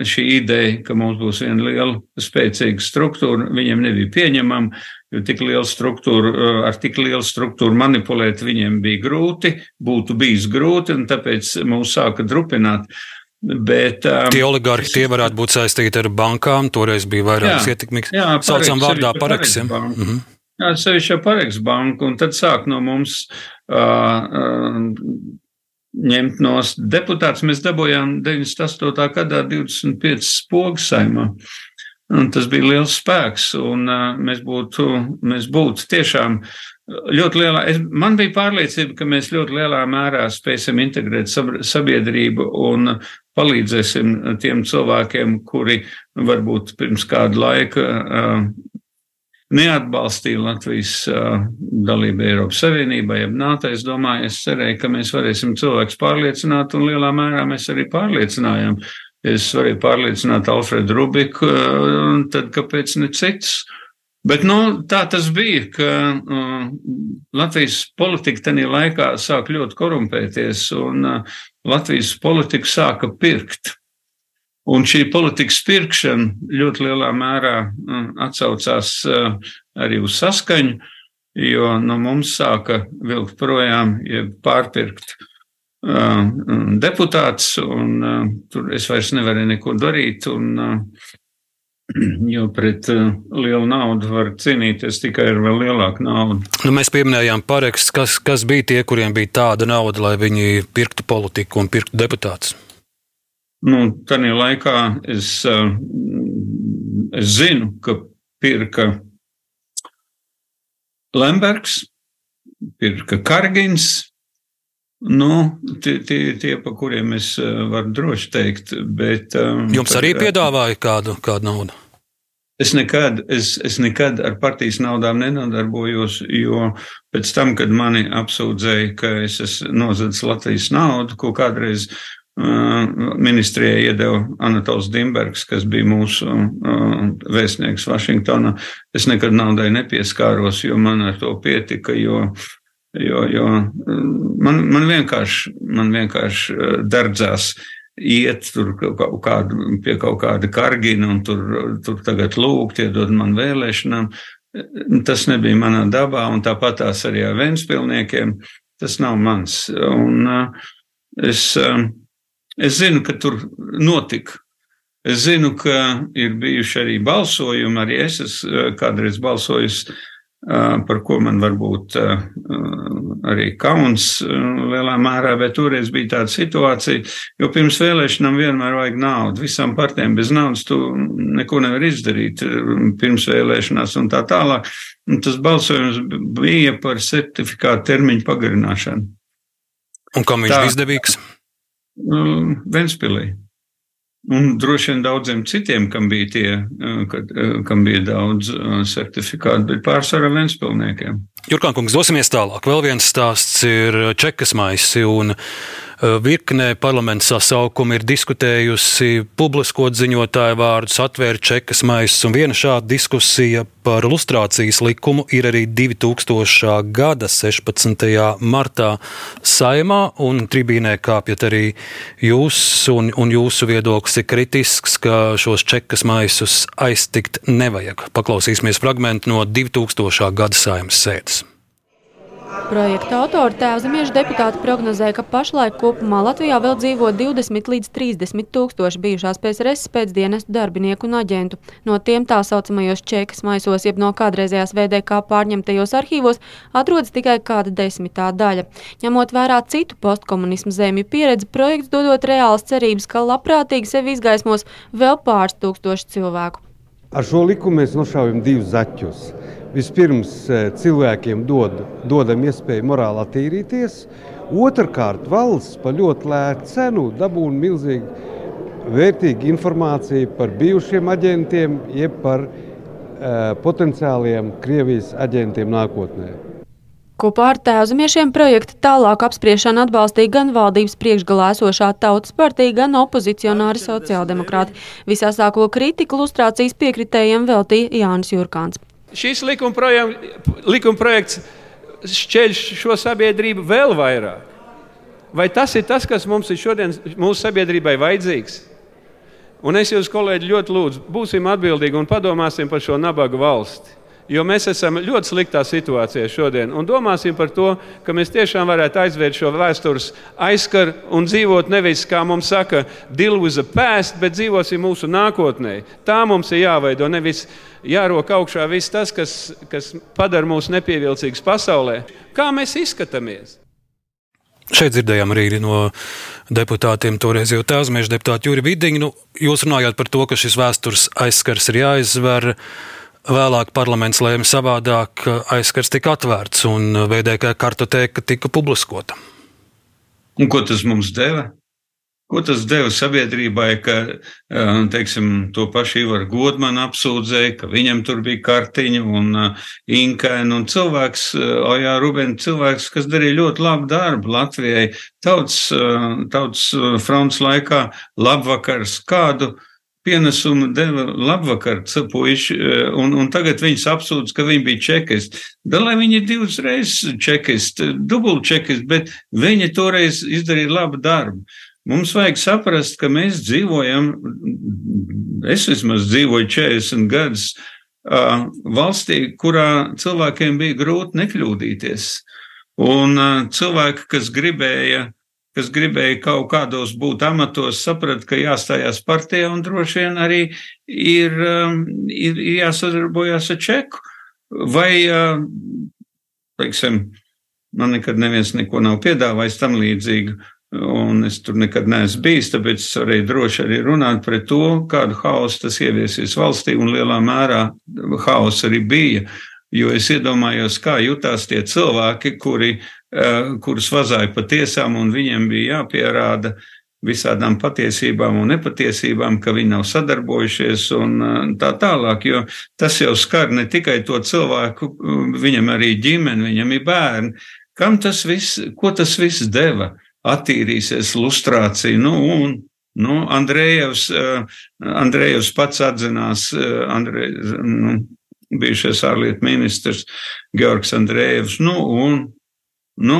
Speaker 3: šī ideja, ka mums būs viena liela, spēcīga struktūra, viņiem nebija pieņemama, jo tik liela struktūra, ar tik lielu struktūru manipulēt viņiem bija grūti, būtu bijis grūti, un tāpēc mūs sāka drupināt. Bet, um,
Speaker 2: tie oligarhi tie varētu būt saistīti ar bankām, toreiz bija vairākas ietekmīgas. Saucam vārdā pareksiem. Mhm.
Speaker 3: Jā, sevišķi ar Pareks banku, un tad sāk no mums uh, uh, ņemt no deputāts. Mēs dabūjām 98. gadā 25 spogu saimā. Un tas bija liels spēks, un uh, mēs būtu, mēs būtu tiešām ļoti lielā, es, man bija pārliecība, ka mēs ļoti lielā mērā spēsim integrēt sabiedrību un palīdzēsim tiem cilvēkiem, kuri varbūt pirms kādu laiku uh, neatbalstīja Latvijas uh, dalību Eiropas Savienībā, jeb NATO. Es domāju, es cerēju, ka mēs varēsim cilvēkus pārliecināt, un lielā mērā mēs arī pārliecinājām. Es varēju pārliecināt Alfredu Rubiku, uh, tad kāpēc ne cits? Bet nu, tā tas bija, ka uh, Latvijas politika tajā laikā sāk ļoti korumpēties, un uh, Latvijas politika sāka pirkt. Un šī politikas pirkšana ļoti lielā mērā uh, atsaucās uh, arī uz saskaņu, jo no nu, mums sāka vilkt projām, jeb pārpirkt uh, deputāts, un uh, tur es vairs nevarēju neko darīt. Un, uh, [CLEARS THROAT] Jo pret uh, lielu naudu var cīnīties tikai ar vēl lielāku naudu.
Speaker 2: Nu, mēs pieminējām paraksts, kas, kas bija tie, kuriem bija tāda nauda, lai viņi pirktu politiku un pirktu deputātus.
Speaker 3: Nu, Tajā laikā es, uh, es zinu, ka pirka Lembergs, pirka Kargins. Nu, tie, tie, tie, pa kuriem es uh, varu droši teikt. Bet, um,
Speaker 2: Jums arī piedāvāja kādu, kādu naudu?
Speaker 3: Es nekad, es, es nekad ar partijas naudām nenodarbojos, jo pēc tam, kad mani apsūdzēja, ka es esmu nozadzis Latvijas naudu, ko kādreiz uh, ministrijai iedeva Anatols Dimbergs, kas bija mūsu uh, vēstnieks Vašingtonā, es nekad naudai nepieskāros, jo man ar to pietika, jo, jo, jo man, man vienkārši, man vienkārši derdzās iet tur kaut kādu, pie kaut kāda kargina un tur, tur tagad lūgt, iedod man vēlēšanām. Tas nebija manā dabā, un tāpat tās arī ar Vēnspilniekiem. Tas nav mans. Un es, es zinu, ka tur notika. Es zinu, ka ir bijuši arī balsojumi, arī es esmu kādreiz balsojis par ko man varbūt arī kauns lielā mērā, bet toreiz bija tāda situācija, jo pirms vēlēšanām vienmēr vajag naudu. Visām partijām bez naudas tu neko nevar izdarīt pirms vēlēšanās un tā tālāk. Un tas balsojums bija par certifikātu termiņu pagarināšanu.
Speaker 2: Un kam viņš tā, bija izdevīgs?
Speaker 3: Ventspilī. Un droši vien daudziem citiem, kam bija, tie, eh, kad, eh, kam bija daudz eh, certifikātu, bet pārsvarā Ventspilniekiem.
Speaker 2: Jurkān kungs, dosimies tālāk. Vēl viens stāsts ir čekas maisi un Virknē parlamenta sasaukuma ir diskutējusi publiskot ziņotāju vārdus, atvērt čekas maisas, un viena šāda diskusija par lustrācijas likumu ir arī 2000. gada 16. martā saimā, un tribīnē kāpjat arī jūs, un, un jūsu viedoklis ir kritisks, ka šos čekas maisus aiztikt nevajag. Paklausīsimies fragment no 2000. gada saimas sēdes.
Speaker 4: Projekta autori tēvzemiešu deputāti prognozēja, ka pašlaik kopumā Latvijā vēl dzīvo 20 līdz 30 tūkstoši bijušās PSRS pēcdienestu darbinieku un aģentu. No tiem tā saucamajos čekas maisos, jeb no kādreizējās VDK pārņemtajos arhīvos, atrodas tikai kāda desmitā daļa. Ņemot vērā citu postkomunismu zemju pieredzi, projekts dodot reāls cerības, ka labprātīgi sevi izgaismos vēl pāris tūkstoši cilvēku.
Speaker 15: Ar šo likumu mēs nošāvjam divus zaķus vispirms e, cilvēkiem dod, dodam iespēju morāli attīrīties, otrkārt valsts par ļoti lētu cenu dabūna milzīgi vērtīgu informāciju par bijušiem aģentiem, jeb par uh, potenciāliem Krievijas aģentiem nākotnē.
Speaker 4: Kopā ar tēvzemiešiem projekta tālāk apspriešanu atbalstīja gan valdības priekšgalā esošā tautas partija, gan opozicionāri sociāldemokrāti. Visā sāko kritiku lustrācijas piekritējiem veltīja Jānis Jurkāns.
Speaker 16: Šis likuma, projām, likuma projekts šķeļ šo sabiedrību vēl vairāk. Vai tas ir tas, kas mums ir šodien mūsu sabiedrībai vajadzīgs? Un es jūs, kolēģi, ļoti lūdzu, būsim atbildīgi un padomāsim par šo nabaga valsti. Jo mēs esam ļoti sliktā situācijā šodien. Un domāsim par to, ka mēs tiešām varētu aizvērt šo vēstures aizskaru un dzīvot nevis, kā mums saka, deal with the past, bet dzīvosim mūsu nākotnē. Tā mums ir jāveido. Nevis jārok augšā viss tas, kas, kas padara mūs nepievilcīgus pasaulē. Kā mēs izskatāmies?
Speaker 2: Šeit dzirdējām arī no deputātiem, toreiz jau tēvzmiešu deputātu Juri Vidiņu. Nu, jūs runājāt par to, ka šis vēstures aizskars ir jāizver. Vēlāk parlaments lēma savādāk, aizskars tika atvērts un VDK kartoteka tika publiskota.
Speaker 3: Un ko tas mums deva? Ko tas deva sabiedrībai, ka teiksim, to pašu Ivaru Godmanu apsūdzēja, ka viņam tur bija kartiņa un inkēna un cilvēks, Ojā Rubēna cilvēks, kas darīja ļoti labu darbu Latvijai tautas, tautas fronts laikā, labvakars, kādu pienesumu deva labvakar puiši, un, un tagad viņus apsūdz, ka viņi bija čekisti. Da, lai viņi divas reizes čekisti, dubult čekisti, bet viņi toreiz izdarīja labu darbu. Mums vajag saprast, ka mēs dzīvojam, es vismaz dzīvoju 40 gadus uh, valstī, kurā cilvēkiem bija grūti nekļūdīties. Un uh, cilvēki, kas gribēja, kas gribēja kaut kādos būt amatos, saprata, ka jāstājās partijā un droši vien arī ir, um, ir jāsadarbojas ar čeku. Vai, uh, teiksim, man nekad neviens neko nav piedāvājis tam līdzīgu un es tur nekad neesmu bijis, tāpēc es varēju droši arī runāt par to, kādu haosu tas ieviesīs valstī, un lielā mērā haoss arī bija. Jo es iedomājos, kā jutās tie cilvēki, kuri, uh, kurus vazāja pa tiesām, un viņiem bija jāpierāda visādām patiesībām un nepatiesībām, ka viņi nav sadarbojušies un uh, tā tālāk. Jo tas jau skar ne tikai to cilvēku, viņam arī ģimeni, viņam ir bērni. Kam tas viss, ko tas viss deva? Attīrīsies lustrācija. Nu, un, nu, Andrejevs, uh, Andrejevs pats atzinās, uh, Andrej, nu, bijušais ārlietu ministrs Georgs Andrejevs, nu, un Nu,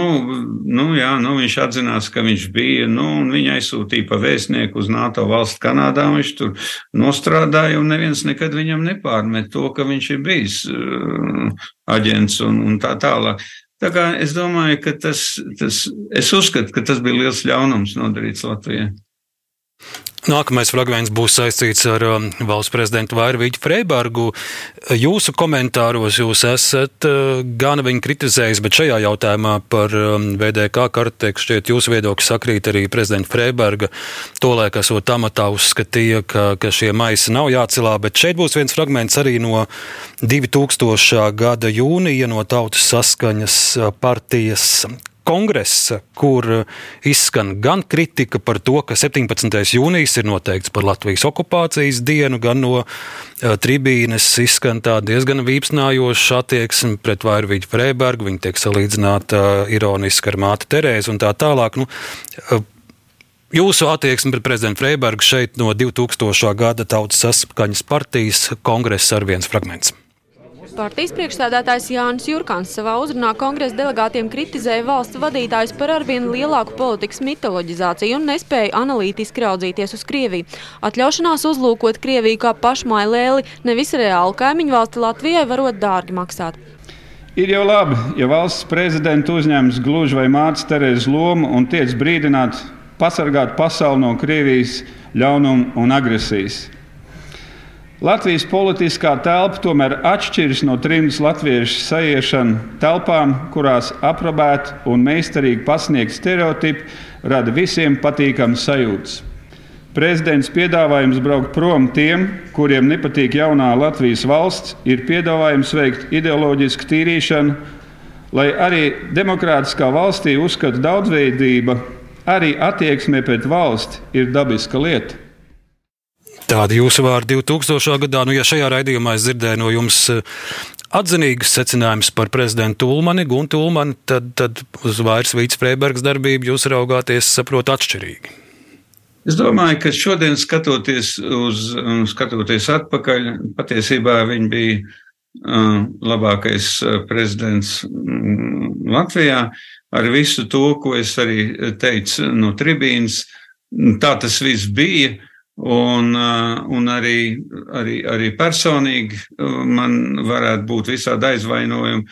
Speaker 3: nu, jā, nu, viņš atzinās, ka viņš bija, nu, un viņa aizsūtīja pa vēstnieku uz NATO valstu Kanādā. Viņš tur nostrādāja, un neviens nekad viņam nepārmet to, ka viņš ir bijis uh, aģents un, un tā tālāk. Tā kā es domāju, ka tas, tas, es uzskatu, ka tas bija liels ļaunums nodarīts Latvijai.
Speaker 2: Nākamais fragments būs saistīts ar um, valsts prezidentu Vairvīķu Freibergu. Jūsu komentāros jūs esat uh, gan viņu kritizējis, bet šajā jautājumā par um, VDK karteiku šķiet jūsu viedoklis sakrīt arī prezidenta Freiberga. Tolēk esot amatā uzskatīja, ka, ka šie maisi nav jācelā, bet šeit būs viens fragments arī no 2000. gada jūnija no Tautas saskaņas uh, partijas kongresa, kur eh, izskan gan kritika par to, ka 17. jūnijas ir noteikts par Latvijas okupācijas dienu, gan no uh, tribīnes izskan tā diezgan vīpsnājoša attieksme pret Vairvīģu Freibergu. Viņa tiek salīdzināta uh, ironiski ar māti Terēzi un tā tālāk. Nu, uh, Jūsu attieksme pret prezidentu Freibergu šeit no 2000. gada Tautas saskaņas partijas kongresa ar viens fragments.
Speaker 4: Partijas priekšsēdētājs Jānis Jurkāns savā uzrunā kongresa delegātiem kritizēja valsts vadītājus par arvien lielāku politikas mitoloģizāciju un nespēju analītiski raudzīties uz Krieviju. Atļaušanās uzlūkot Krieviju kā pašmāju lēli nevis reāli kaimiņu valsti Latvijai varot dārgi maksāt.
Speaker 9: Ir jau labi, ja valsts prezidents uzņems gluži vai mātes Terēzes lomu un tiek brīdināt pasargāt pasauli no Krievijas ļaunuma un agresijas. Latvijas politiskā telpa tomēr atšķiras no trimdas latviešu sajiešanu telpām, kurās aprobēti un meistarīgi pasniegti stereotipi rada visiem patīkamas sajūtas. Prezidents piedāvājums braukt prom tiem, kuriem nepatīk jaunā Latvijas valsts, ir piedāvājums veikt ideoloģisku tīrīšanu, lai arī demokrātiskā valstī uzskata daudzveidība, arī attieksme pret valsti ir dabiska lieta.
Speaker 2: Tādi jūsu vārdi 2000. gadā, nu, ja šajā raidījumā es dzirdēju no jums eh, atzinīgus secinājumus par prezidentu Ulmani, Guntu Ulmani, tad, tad uz vairs Vīts Freibergs darbību jūs raugāties, saprot, atšķirīgi.
Speaker 3: Es domāju, ka šodien skatoties, uz, skatoties atpakaļ, patiesībā viņi bija uh, labākais prezidents um, Latvijā ar visu to, ko es arī teicu no tribīnas. Tā tas viss bija. Un, uh, un arī, arī, arī personīgi uh, man varētu būt visādi aizvainojumi,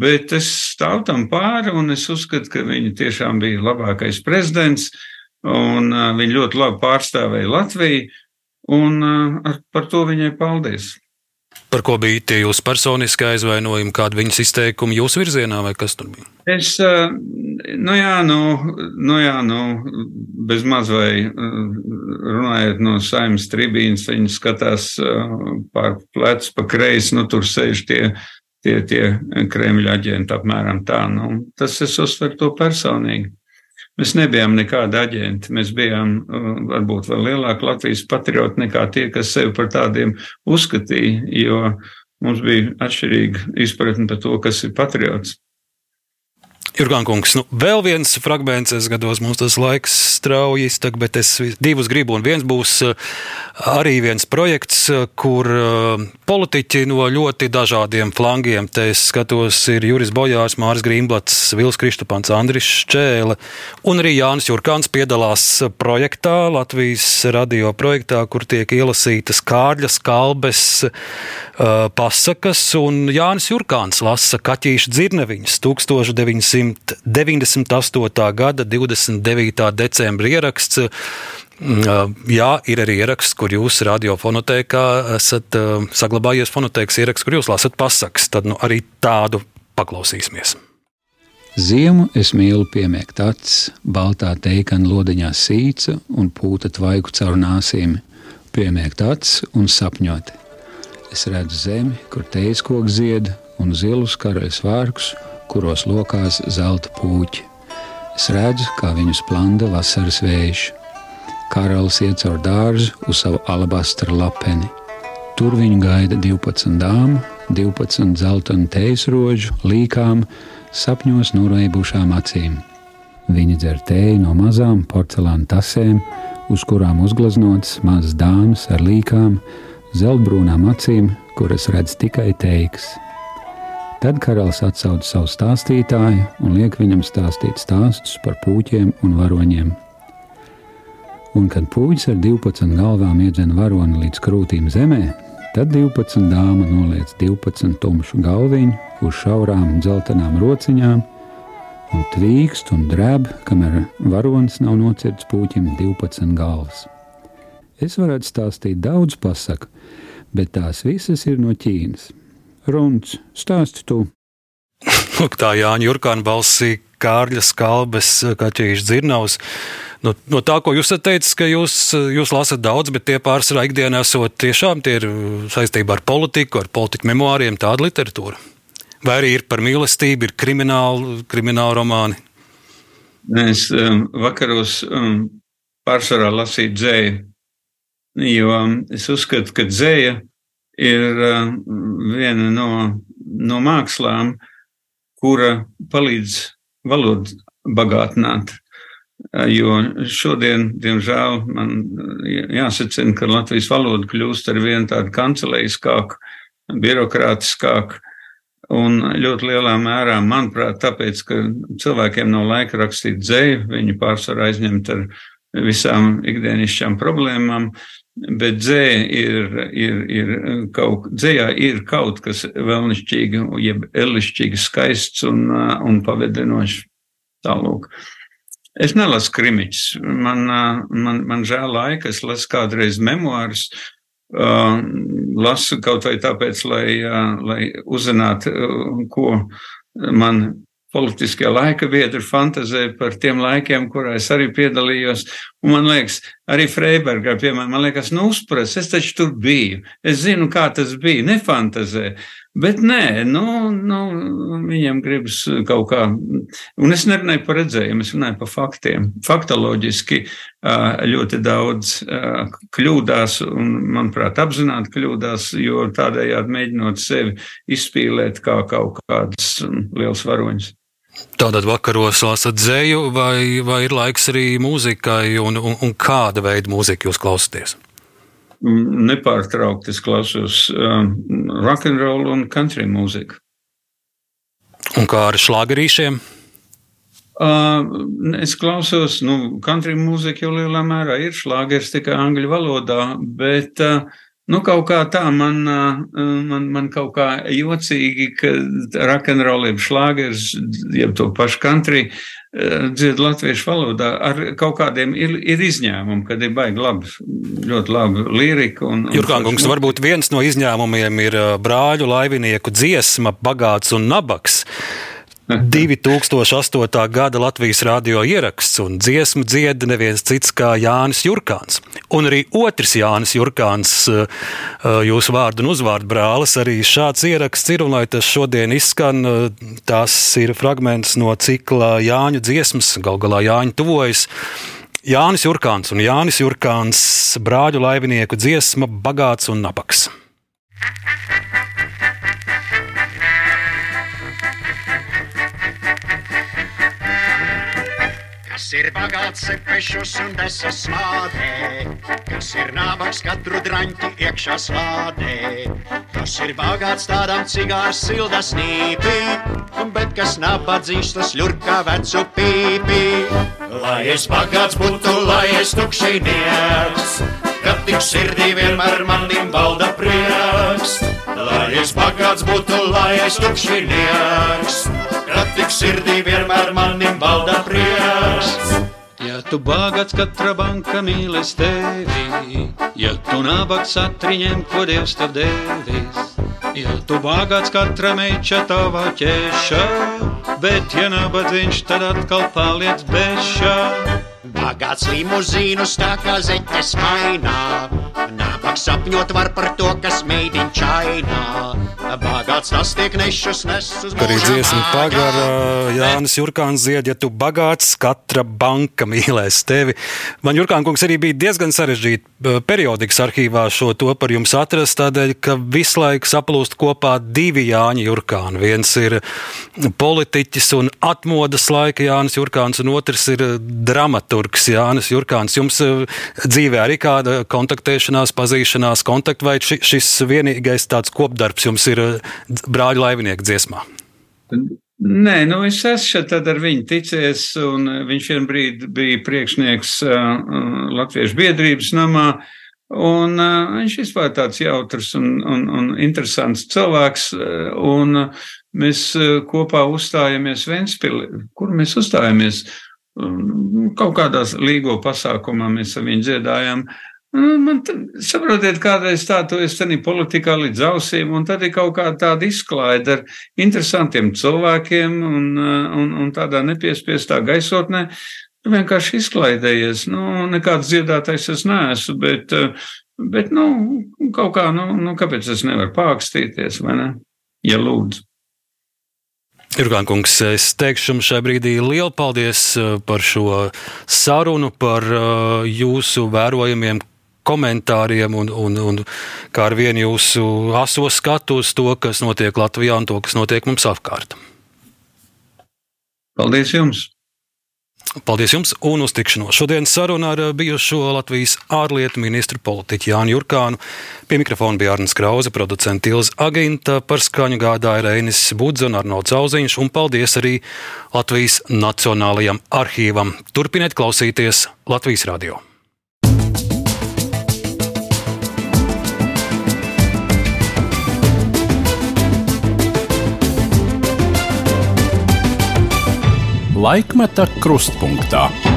Speaker 3: bet es stāvu tam pāri un es uzskatu, ka viņa tiešām bija labākais prezidents un uh, viņa ļoti labi pārstāvēja Latviju un par to viņai paldies.
Speaker 2: Par ko bija tie jūsu personiskie aizvainojumi, kāda viņas izteikuma jūsu virzienā, vai kas tur bija?
Speaker 3: Es, nu jā, nu, nu jā, nu, bez maz vai runājot no saimnes tribīnas, viņi skatās pār plecu pa kreisi, nu, tur sēž tie, tie, tie Kremļa aģenti apmēram tā. Nu, tas es uztveru to personīgi. Mēs nebijām nekādi aģenti. Mēs bijām uh, varbūt vēl lielāki Latvijas patrioti nekā tie, kas sevi par tādiem uzskatīja, jo mums bija atšķirīga izpratne par to, kas ir patriots.
Speaker 2: Jurgān kungs, nu, vēl viens fragments, es gados mums tas laiks strauji iztek, bet es divus gribu, un viens būs eh, arī viens projekts, eh, kur eh, politiķi no ļoti dažādiem flangiem, te es skatos, ir Juris Bojārs, Māris Grīmblats, Vils Kristupans, Andris Šķēle, un arī Jānis Jurkāns piedalās projektā, Latvijas radio projektā, kur tiek ielasītas kārļas, kalbes, pasakas, un Jānis Jurkāns lasa Kaķīša dzirneviņas 1900. 1998. gada 29. decembra ieraksts. Mm, jā, ir arī ieraksts, kur jūs radiofonotēkā esat saglabājies fonotēkas ieraksts, kur jūs lasat pasakas. Tad nu, arī tādu paklausīsimies.
Speaker 5: Ziemu es mīlu piemiegt acis, baltā teikana lodiņā sīca un pūta tvaiku caur nāsīm, piemiegt acis un sapņot. Es redzu zemi, kur teijas koks zied un zilus karaļs vārkus, kuros lokās zelta puķi. Es redzu, kā viņus planda vasaras vējš. Karalis iet caur dārzu uz savu alabastra lapeni. Tur viņu gaida 12 dāmas, 12 zeltainu teisroģu, līkām, sapņos noraibušām acīm. Viņi dzer tēju no mazām porcelāna tasēm, uz kurām uzgleznotas mazas dāmas ar līkām, zeltbrūnām acīm, kuras redz tikai teiks. Tad karalis atsauc savu stāstītāju un liek viņam stāstīt stāstus par puķiem un varoņiem. Un kad puķis ar 12 galvām iedzen varoni līdz krūtīm zemē, tad 12 dāma noliec 12 tumšu galviņu uz šaurām dzeltenām rociņām un tvīkst un drēb, kamēr varonis nav nocirts puķim 12 galvas. Es varētu stāstīt daudz pasaku, bet tās visas ir no Ķīnas. Runs, stāsti tu.
Speaker 2: Lūk, tā Jāņa Jurkāna balsī, Kārļa Skalbes, Kaķīša Dzirnavs. No, no tā, ko jūs teicat, ka jūs, jūs lasat daudz, bet tie pārsvarā ikdienā esot tiešām tie ir saistībā ar politiku, ar politiku memoāriem, tāda literatūra. Vai arī ir par mīlestību, ir krimināli, krimināli romāni?
Speaker 3: Es um, vakaros um, pārsvarā lasīju dzēju, jo um, es uzskatu, ka dzēja ir uh, viena no, no mākslām, kura palīdz valodu bagātināt. Uh, jo šodien, diemžēl, man jāsacina, ka Latvijas valoda kļūst ar vien tādu kancelējiskāku, birokrātiskāku. Un ļoti lielā mērā, manuprāt, tāpēc, ka cilvēkiem nav laika rakstīt dzēju, viņi pārsvarā aizņemt ar visām ikdienišķām problēmām, Bet dzēja ir, ir, ir kaut, dzējā ir kaut kas vēlnišķīgi, jeb elišķīgi skaists un, un pavedinošs. Tālūk. Es nelasu krimiķus. Man, man, man žēl laika, es lasu kādreiz memoārus, uh, lasu kaut vai tāpēc, lai, uh, lai uzzinātu, uh, ko man politiskie laika biedri fantazē par tiem laikiem, kurā es arī piedalījos. Un man liekas, arī Freibergā, piemēram, man liekas, nu uzpras, es taču tur biju. Es zinu, kā tas bija, nefantazē. Bet nē, nu, nu, viņam gribas kaut kā, un es nerunāju par redzējumu, es runāju par faktiem. Faktoloģiski ļoti daudz kļūdās, un, manuprāt, apzināti kļūdās, jo tādējādi mēģinot sevi izspīlēt kā kaut kādas liels varoņas.
Speaker 2: Tātad vakaros lasat dzēju, vai, vai ir laiks arī mūzikai, un, un, un kāda veida mūziku jūs klausāties?
Speaker 3: Nepārtraukti es klausos um, rock'n'roll un country mūziku.
Speaker 2: Un kā ar šlāgerīšiem?
Speaker 3: Uh, es klausos, nu, country mūzika jau lielā mērā ir šlāgers tikai angļu valodā, bet uh, Nu, kaut kā tā man, man, man kaut kā jocīgi, ka rokenrola ir šlāgers, jeb to pašu country, dzied latviešu valodā ar kaut kādiem ir, ir izņēmumi, kad ir baigi labi, ļoti labi lirika. Un, un
Speaker 2: Jurkānkungs, varbūt viens no izņēmumiem ir brāļu laivinieku dziesma Bagāts un Nabaks. 2008. gada Latvijas radio ieraksts un dziesmu dzieda neviens cits kā Jānis Jurkāns. Un arī otrs Jānis Jurkāns, eh, eh, jūsu vārdu un uzvārdu brālis, arī šāds ieraksts ir. Un, lai tas šodien izskan, eh, tas ir fragments no cikla Jāņu dziesmas, gal galā Jāņu tuvojas. Jānis Jurkāns un Jānis Jurkāns brāļu laivinieku dziesma Bagāts un Nabaks.
Speaker 17: Kas ir bagāts sepešus un desas slādē, kas ir nabaks katru draņķi iekšā slādē. Tas ir bagāts tādam cigārs silda snīpī, bet kas nabadzīgs tas ļurkā vecu pīpī. Lai es bagāts būtu, lai es tukšinieks, kad tik sirdī vienmēr manim valda prieks. Lai es bagāts būtu, lai es tukšinieks, kad tik sirdī vienmēr manim valda prieks.
Speaker 3: Ja tu bagāts, katra banka mīlēs tevi, ja tu nabaks atriņem, ko Dievs tev devis. Ja tu bagāts, katra meiča tava ķeša, bet ja nabadzīgs, tad atkal paliec bešā.
Speaker 17: Bagāts limuzīnu stākā zeķes mainā, nabaks sapņot var par to, kas meidin čainā. Bagāts tas tiek nešus nes uz
Speaker 2: Arī dziesma pagara Jānis Jurkāns zied, ja tu bagāts, katra banka mīlēs tevi. Man Jurkān kungs arī bija diezgan sarežģīti periodikas arhīvā šo to par jums atrast, tādēļ, ka visu laiku saplūst kopā divi Jāņi Jurkāni. Viens ir politiķis un atmodas laika Jānis Jurkāns, un otrs ir dramaturgs Jānis Jurkāns. Jums dzīvē arī kāda kontaktēšanās, pazīšanās, kontakti vai šis vienīgais tāds kopdarbs jums ir ir brāļu laivinieku dziesmā?
Speaker 3: Nē, nu es esmu tad ar viņu ticies, un viņš vien brīdi bija priekšnieks uh, Latviešu biedrības namā, un uh, viņš vispār tāds jautrs un, un, un interesants cilvēks, un mēs kopā uzstājamies Ventspili, kur mēs uzstājamies, kaut kādās līgo pasākumā mēs ar viņu dziedājām, Nu, man saprotiet, kādreiz tā, tu esi tādā politikā līdz ausīm, un tad ir kaut kāda tāda izklaide ar interesantiem cilvēkiem un, un, un tādā nepiespiestā gaisotnē. Tu vienkārši izklaidējies. Nu, nekāds dziedātais es neesmu, bet, bet nu, kaut kā, nu, nu, kāpēc es nevaru pākstīties, vai ne? Ja lūdzu.
Speaker 2: Jurgān kungs, es teikšu jums šajā brīdī lielu paldies par šo sarunu, par jūsu vērojumiem, komentāriem un, un, un kā ar vienu jūsu aso skatu uz to, kas notiek Latvijā un to, kas notiek mums apkārt.
Speaker 3: Paldies jums!
Speaker 2: Paldies jums un uz tikšanos. Šodienas saruna ar bijušo Latvijas ārlietu ministru politiķu Jānu Jurkānu. Pie mikrofona bija Arnēs Krause, producents Ilza Aginta, par skaņu gādāja Reinis Budze un Arnolds Zauziņš, un paldies arī Latvijas Nacionālajam arhīvam. Turpiniet klausīties Latvijas radio!
Speaker 18: Laikmeta krustpunktā.